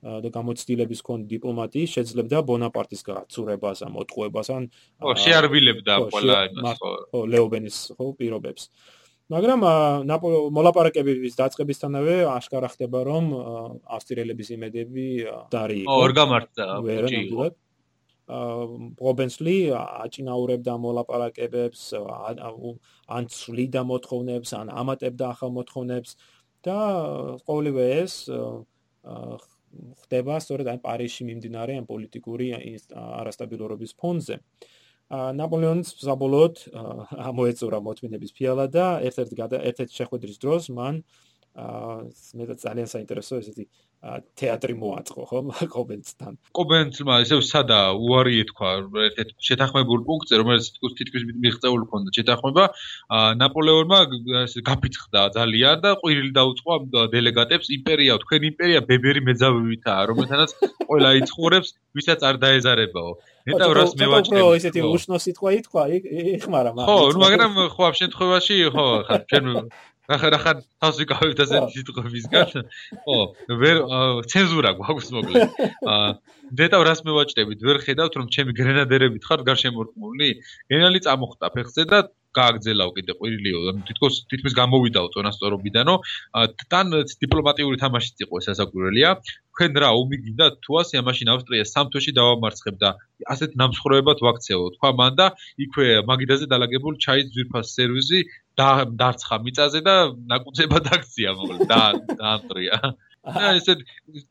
Speaker 1: და გამოცდილების კონ დიპლომატიის შეძლებდა ბონაპარტის გაცურებას ამ ოტყუებას ან
Speaker 2: ხო შეარბილებდა ყველა იმას
Speaker 1: ხო. ლეობენის ხო პირობებს. მაგრამ მოლაპარაკებების დაწყებისთანავე აშკარა ხდება რომ ავსტრიელების იმედები დარი
Speaker 2: იყო. ორ გამართდა ბუჭი იყო
Speaker 1: პრობენსლი აჭინაურებდა მოლაპარაკებებს ან ცვლიდა მოთხოვნებს ან ამატებდა ახალ მოთხოვნებს და ყოველივე ეს ხდება სწორედ აი პარიზში მიმდინარე ამ პოლიტიკური არასტაბილურობის ფონზე. ნაპოლეონის საბოლოოდ ამოეწურა მოთმინების ფიალა და ერთ-ერთ ერთ-ერთ შეხვედრის დროს მან აა მე ძალიან საინტერესო ესეთი თეატრი მოაწყო ხო კობენცთან
Speaker 2: კობენცმა ისე სადა უარი ეთქვა ერთ შეთანხმებულ პუნქტზე რომელიც თითქმის მიღწეული ქონდა შეთანხმება. ნაპოლეონმა გაფიცხდა ძალიან და ყვირილი დაუწყო დელეგატებს. იმპერია თქვენ იმპერია ბებერი მეძავებითაა რომელთანაც ყველა იცხოვრებს ვისაც არ დაეზარებაო.
Speaker 1: ნეტა რას მევაჭრე ხო ესეთი უშნო სიტყვა ითქვა იხმარა
Speaker 2: მაგრამ ხო მაგრამ ხო ამ შემთხვევაში ხო ხა ჩვენ ახლა ახლა თავს ვიკავებთ ასე სიტყვებისგან. ხო, ვერ ცენზურა გვაქვს მოკლედ. აა დეტა რას მევაჭრებით? ვერ ხედავთ რომ ჩემი გრენადერები ხარ გარშემორტყმული? გენერალი წამოხტა ფეხზე და გააგზელაო კიდე ყვირილიო თითქოს თითქმის გამოვიდაო წონასწორობიდანო თან დიპლომატიური თამაშიც იყო ეს ასაკვირველია თქვენ რა ომი გინდა თუ ასე ამაშინ ავსტრია სამთოში დავამარცხებ და ასეთ ნამსხვრევებად ვაქცეო თქვა მან და იქვე მაგიდაზე დალაგებულ ჩაის ძვირფას სერვიზი და დარცხა მიწაზე და ნაკუწებად აქცია მოკლედ და დაამტრია. აა ესე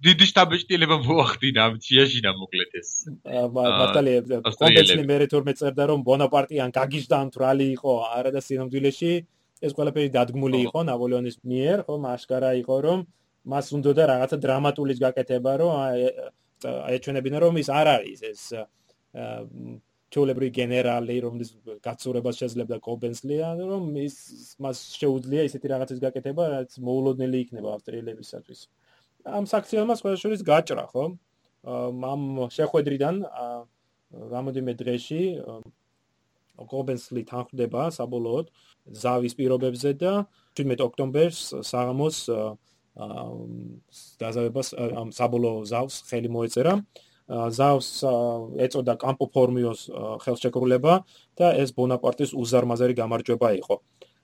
Speaker 2: დიდი შტაბეჭდილება მოახდინა ამ ციაში მოკლედ ეს.
Speaker 1: მართალია კონტექსტი მე რეთორმე წერდა რომ ბონაპარტიან გაგიჟდა ამთრალი იყო არა და სინამდვილეში. ეს ყველაფერი დადგმული იყო ნაპოლეონის მიერ ხო მასკარა იყო რომ მას უნდოდა რაღაცა დრამატულის გაკეთება რომ აეჩვენებინა რომ ის არ არის ეს ჩოლებრი გენერალი რომლის გაცურებას შეძლებდა კობენსლია რომ ის მას შეუძლია ისეთი რაღაცის გაკეთება რაც მოულოდნელი იქნება ავსტრიელებისათვის ამ საქციელმა სხვა შორის გაჭრა ხო ამ შეხვედრიდან რამოდენიმე დღეში გობენსლი თანხდება საბოლოოდ ზავის პირობებზე და 17 ოქტომბერს საღამოს დაზავებას ამ საბოლოო ზავს ხელი მოეწერა. ზავს ეწოდა კამპო ფორმიოს ხელშეკრულება და ეს ბონაპარტის უზარმაზარი გამარჯვება იყო.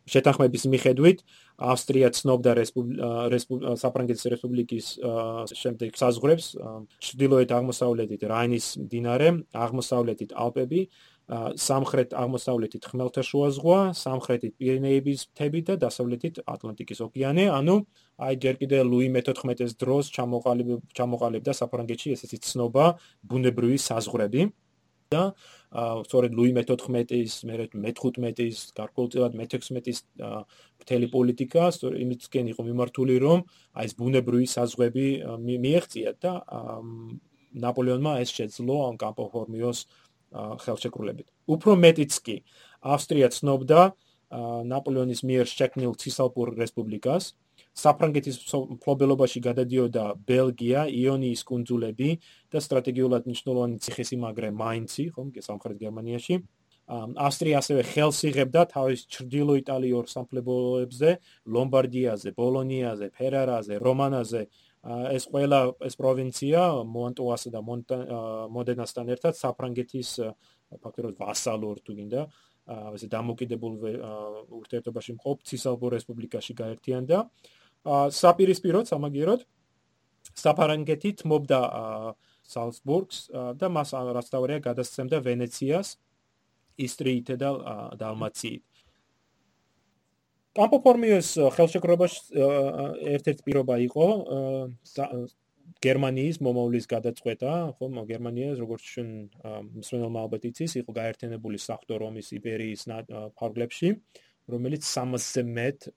Speaker 1: შეთანხმების მიხედვით ავსტრია ცნობდა საფრანგეთის რესპუბლიკის შემდეგ საზღვრებს ჩრდილოეთ აღმოსავლეთით რაინის მდინარე, აღმოსავლეთით ალპები, სამხრეთ აღმოსავლეთით ხმელთაშუა ზღვა, სამხრეთით პირენეების მთები და დასავლეთით ატლანტიკის ოკეანე. ანუ აი ჯერ კიდე ლუი მე-14-ის დროს ჩამოყალიბდა საფრანგეთში ესეთი ცნობა ბუნებრივი საზღვრები. და სწორედ ლუი მე-14-ის, მე-15-ის, გარკვეულწილად მე-16-ის მთელი პოლიტიკა სწორედ იმისკენ იყო მიმართული, რომ აი ეს ბუნებრივი საზღვრები მიეღწია და ნაპოლეონმა ეს შეძლო ამ კამპოფორმიოს ხელშეკრულებით. უფრო მეტიც კი, ავსტრია ცნობდა ნაპოლეონის მიერ შექმნილ ცისალპურ რესპუბლიკას, საფრანგეთის ფლობელობაში გადადიოდა ბელგია, იონიის კუნძულები და სტრატეგიულად მნიშვნელოვანი ციხესიმაგრე მაინცი, ხომ, სამხრეთ გერმანიაში. ავსტრია ასევე ხელს იღებდა თავის ჩრდილო იტალიურ სამფლობელოებზე, ლომბარდიაზე, ბოლონიაზე, ფერარაზე, რომანაზე. ეს ყველა ეს პროვინცია მონტუასა და მოდენასთან ერთად საფრანგეთის ფაქტობრივად ვასალურ თუ გინდა ესე დამოკიდებულ ურთიერთობაში მყოფ ცისალბო რესპუბლიკაში გაერთიანდა. საპირისპიროდ სამაგიეროდ საფარანგეთი თმობდა სალცბურგს და მას რაც თავია გადასცემდა ვენეციას ისტრიით და დალმაციით კამპოფორმიოს ხელშეკრულებაში ერთ-ერთი პირობა იყო გერმანიის მომავლის გადაწყვეტა, ხო, გერმანიას როგორც ჩვენ მსმენელმა ალბათ იცის, იყო გაერთიანებული საფრთხო რომის იბერიის ფარგლებში, რომელიც 300-ზე მეტ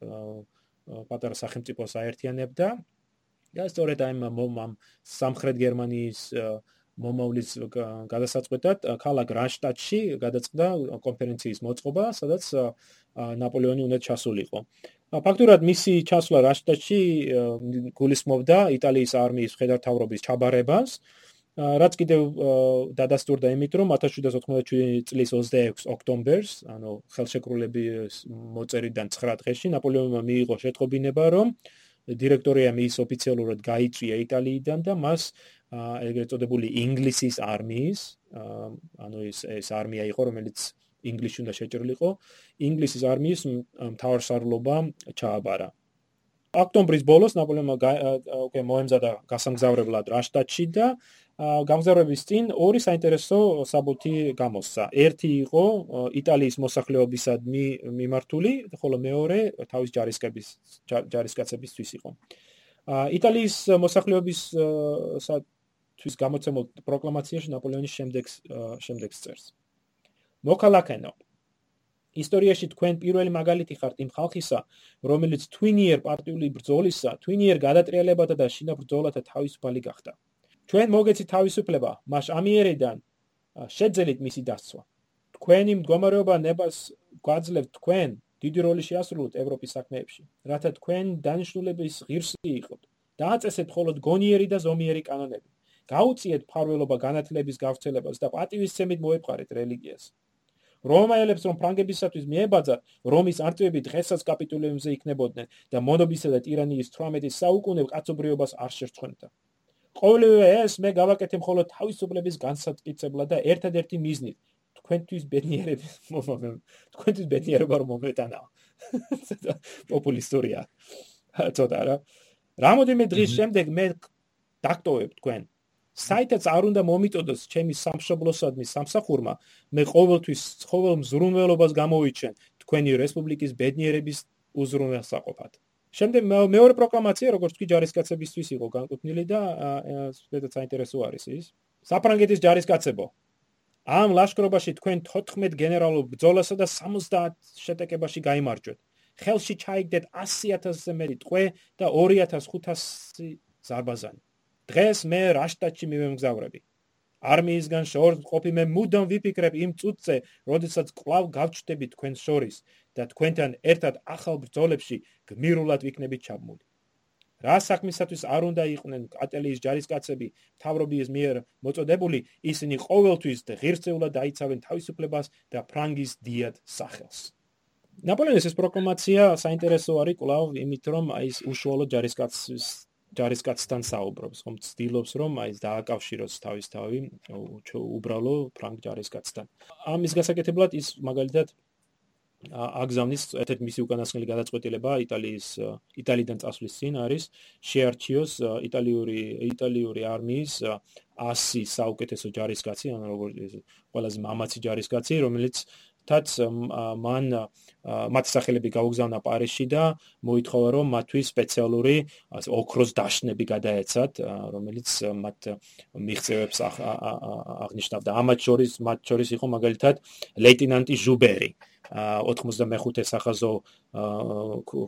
Speaker 1: პატარა სახელმწიფოს აერთიანებდა. და სწორედ აი ამ სამხრეთ გერმანიის მომავლის გადასაწყვეტად ქალაქ რაშტატში გადაწყდა კონფერენციის მოწყობა, სადაც ნაპოლეონი უნდა ჩასულიყო. ფაქტურად მისი ჩასვლა რაშტატში გულისხმობდა იტალიის არმიის მხედართმთავრობის ჩაბარებას, რაც კიდევ დადასტურდა იმით, რომ 1797 წლის 26 ოქტომბერს, ანუ ხელშეკრულების მოწერიდან 9 დღეში ნაპოლეონმა მიიღო შეტყობინება, რომ დირექტორია მის ოფიციალურად გაიწვია იტალიიდან და მას ეგრეთ წოდებული ინგლისის არმიის, ანუ ეს ეს არმია იყო, რომელიც ინგლისში უნდა შეჭრილიყო, ინგლისის არმიის მთავარსარლობა ჩააბარა. ოქტომბრის ბოლოს ნაპოლეონმა ოკეი მოემზადა გასამგზავრებლად რაშტატში და გამგზავრების წინ ორი საინტერესო საბუთი გამოსცა. ერთი იყო იტალიის მოსახლეობისადმი მიმართული, ხოლო მეორე თავის ჯარისკების ჯარისკაცებისთვის იყო. იტალიის მოსახლეობის თვის გამოცემულ პროკლამაციაში ნაპოლეონის შემდეგს შემდეგს წერს. მოქალაქენო ისტორიაში თქვენ პირველი მაგალითი ხართ იმ ხალხისა, რომელიც twinier პარტიული ბრძოლისა, twinier გადატრიალებათა და შინა ბრძოლათა თავისუფალი გახდა. ჩვენ მოგეცით თავისუფლება, მას ამიერიდან შეძელით მისი დასცვა. თქვენი მდგომარეობა ნებას გვაძლევთ თქვენ დიდი როლი შეასრულოთ ევროპის საქმეებში, რათა თქვენ დანიშნულების ღირსი იყოთ. დააწესეთ მხოლოდ გონიერი და ზომიერი კანონები. გაუწიეთ ფარველობა განათლების გავრცელებას და პატივისცემით მოეპყარეთ რელიგიას. რომაელებს რომ ფრანგებისათვის მიებაძათ, რომის არტვები დღესაც კაპიტულიუმზე იქნებოდნენ და მონობისა და ტირანიის 18 საუკუნე კაცობრიობას არ შერცხვენდა. ყოველივე ეს მე გავაკეთე მხოლოდ თავისუფლების განსაკუთრებულად და ერთადერთი მიზნით. თქვენთვის ბედნიერების მომენტ თქვენთვის ბედნიერება რომ მომეტანა პოპულისტურია ცოტა რა. რამოდენიმე დღის შემდეგ მე დაქტოვებ თქვენ საიტაც არ უნდა მომიტოდოს ჩემი სამშობლოსადმი სამსახურმა. მე ყოველთვის ყოველ მზრუნველობას გამოვიჩენ თქვენი რესპუბლიკის ბედნიერების უზრუნველსაყოფად. შემდეგ მეორე პროკლამაცია როგორც კი ჯარისკაცებისთვის იყო განკუთვნილი და ესეც საინტერესო არის ის. საფრანგეთის ჯარისკაცებო ამ ლაშქრობაში თქვენ 14 გენერალურ ბრძოლასა და 70 შეტაკებაში გამოიმარჯვეთ ხელში ჩაიგდეთ 100000-ზე მეტი ტყვე და 2500 ზარბაზანი დღეს მე რაშტატში მივემგზავრები არმიისგან შორს ყოფი მე მუდამ ვიფიქრებ იმ წუთზე, როდესაც კლავ გავჩნდები თქვენ შორის და თქვენთან ერთად ახალ ბრძოლებში გმირულად ვიქნებით ჩაბმული. რა საქმისათვის არ უნდა იყვნენ კატელიის ჯარისკაცები თავრობის მიერ მოწოდებული, ისინი ყოველთვის ღირსეულად დაიცავენ თავისუფლებას და ფრანგის დიად სახელს. ნაპოლეონის ეს პროკლამაცია საინტერესო არის კვლავ იმით, რომ აი ეს უშუალო ჯარისკაცის ჯარისკაცთან საუბრობს, ხომ ცდილობს რომ აი ეს დააკავშიროს თავის თავი უბრალო ფრანგ ჯარისკაცთან. ამის გასაკეთებლად ის მაგალითად აგზავნის ერთ-ერთი მისი უკანასკნელი გადაწყვეტილება იტალიის იტალიიდან წასვლის წინ არის შეარჩიოს იტალიური იტალიური არმიის 100 საუკეთესო ჯარისკაცი, ანუ როგორც ყველაზე მამაცი ჯარისკაცი, რომელიც თაც მან მათ სახელები გაუგზავნა პარიზში და მოითხოვა რომ მათთვის სპეციალური ოქროს დაშნები გადაეცათ რომელიც მათ მიღწევებს აღნიშნავდა ამათ შორის მათ შორის იყო მაგალითად ლეიტენანტი ჟუბერი 85 სახაზო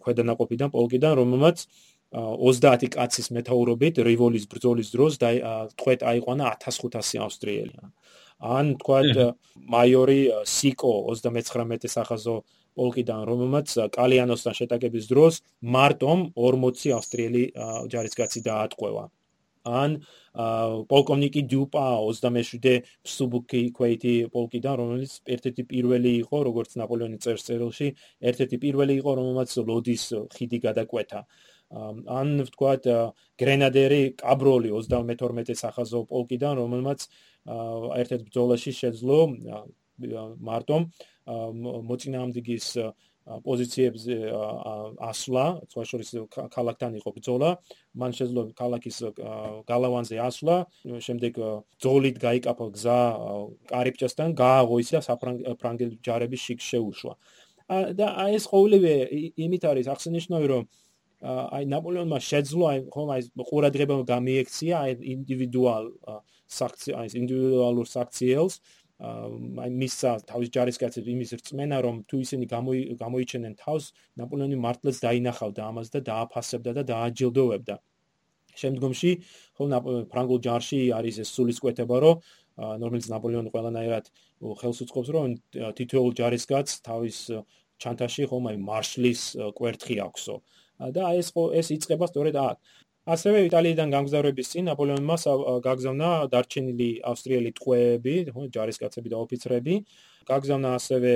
Speaker 1: ქვედანაყოფიდან პოლკიდან რომელმაც 30 კაცის მეთაურობით რივოლის ბრძოლის დროს და თქვეთ აიყვანა 1500 ავსტრიელი. ან თქვათ მაიორი სიკო 39 სახაზო პოლკიდან რომელმაც კალიანოსთან შეტაკების დროს მარტომ 40 ავსტრიელი ჯარისკაცი დაატყვევა. ან პოლკოვნიკი დიუპა 27-დე სუბუკი კვეიტი პოლკიდან რომელიც ერთ-ერთი პირველი იყო როგორც ნაპოლეონის წერს წერილში ერთ-ერთი პირველი იყო რომელმაც ლოდის ხიდი გადაკვეთა ან ვთქვათ გრენადერი კაბროლი 32 სახაზო პოლკიდან რომელმაც ერთ-ერთ ბრძოლაში შეძლო მარტომ მოწინააღმდეგის პოზიციებზე ასვლა, თვალშორის ქალაქთან იყო ბრძოლა, მან შეძლო ქალაქის გალავანზე ასვლა, შემდეგ ძოლით გაიკაფა გზა კარიბჭესთან, გააღოისა საფრანგელ ჯარების შიგ შეუშვა. და ეს ყოველივე იმით არის აღსანიშნავი, რომ აი ნაპოლეონმა შეძლო აი ხომ აი ყურადღება გამიექცია აი ინდივიდუალ საქციელს, აი ინდივიდუალურ საქციელს. აი მისა თავის ჯარისკაცებს იმის რწმენა რომ თუ ისინი გამოიჩენენ თავს ნაპოლეონი მართლაც დაინახავდა ამას და დააფასებდა და დააჯილდოვებდა შემდგომში ხო ფრანგულ ჯარში არის ეს სულისკვეთება რომ ნორმალს ნაპოლეონი ყველანაირად ხელს უწყობს რომ თითოეულ ჯარისკაცს თავის ჩანთაში ხომ აი მარშლის კვერთხი აქვსო და ეს ეს იწება სწორედ აქ ასევე იტალიიდან გამგზავრების წინ ნაპოლეონმა გაგზავნა დარჩენილი ავსტრიელი ტყვეები, ჯარისკაცები და ოფიცრები. გაგზავნა ასევე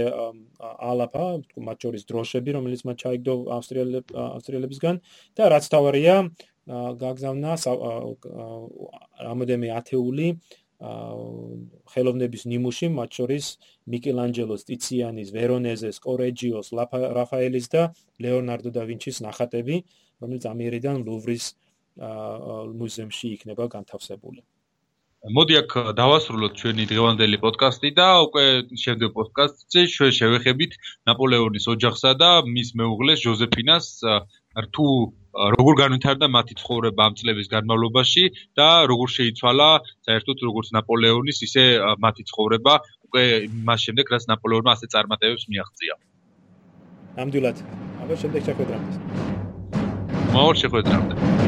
Speaker 1: ალაფა, მათ შორის დროშები, რომელიც მათ ჩაიგდო ავსტრიელებისგან და რაც თავარია, გაგზავნა რამოდენმე ათეული ხელოვნების ნიმუში, მათ შორის მიკელანჯელოს, ტიციანის, ვერონეზეს, კორეჯიოს, რაფაელის და ლეონარდო და ვინჩის ნახატები, რომელიც ამიერიდან ლუვრის მუზეუმში იქნება განთავსებული.
Speaker 2: მოდი აქ დავასრულოთ ჩვენი დღევანდელი პოდკასტი და უკვე შემდეგ პოდკასტზე ჩვენ შევეხებით ნაპოლეონის ოჯახსა და მის მეუღლეს ჟოზეფინას რთუ როგორ განვითარდა მათი ცხოვრება ამ წლების განმავლობაში და როგორ შეიცვალა საერთოდ როგორც ნაპოლეონის ისე მათი ცხოვრება უკვე მას შემდეგ რაც ნაპოლეონმა ასე წარმატებებს მიაღწია.
Speaker 1: ნამდვილად. აბა შემდეგ შეხვედრამდე.
Speaker 2: მოულ შეხვედრამდე.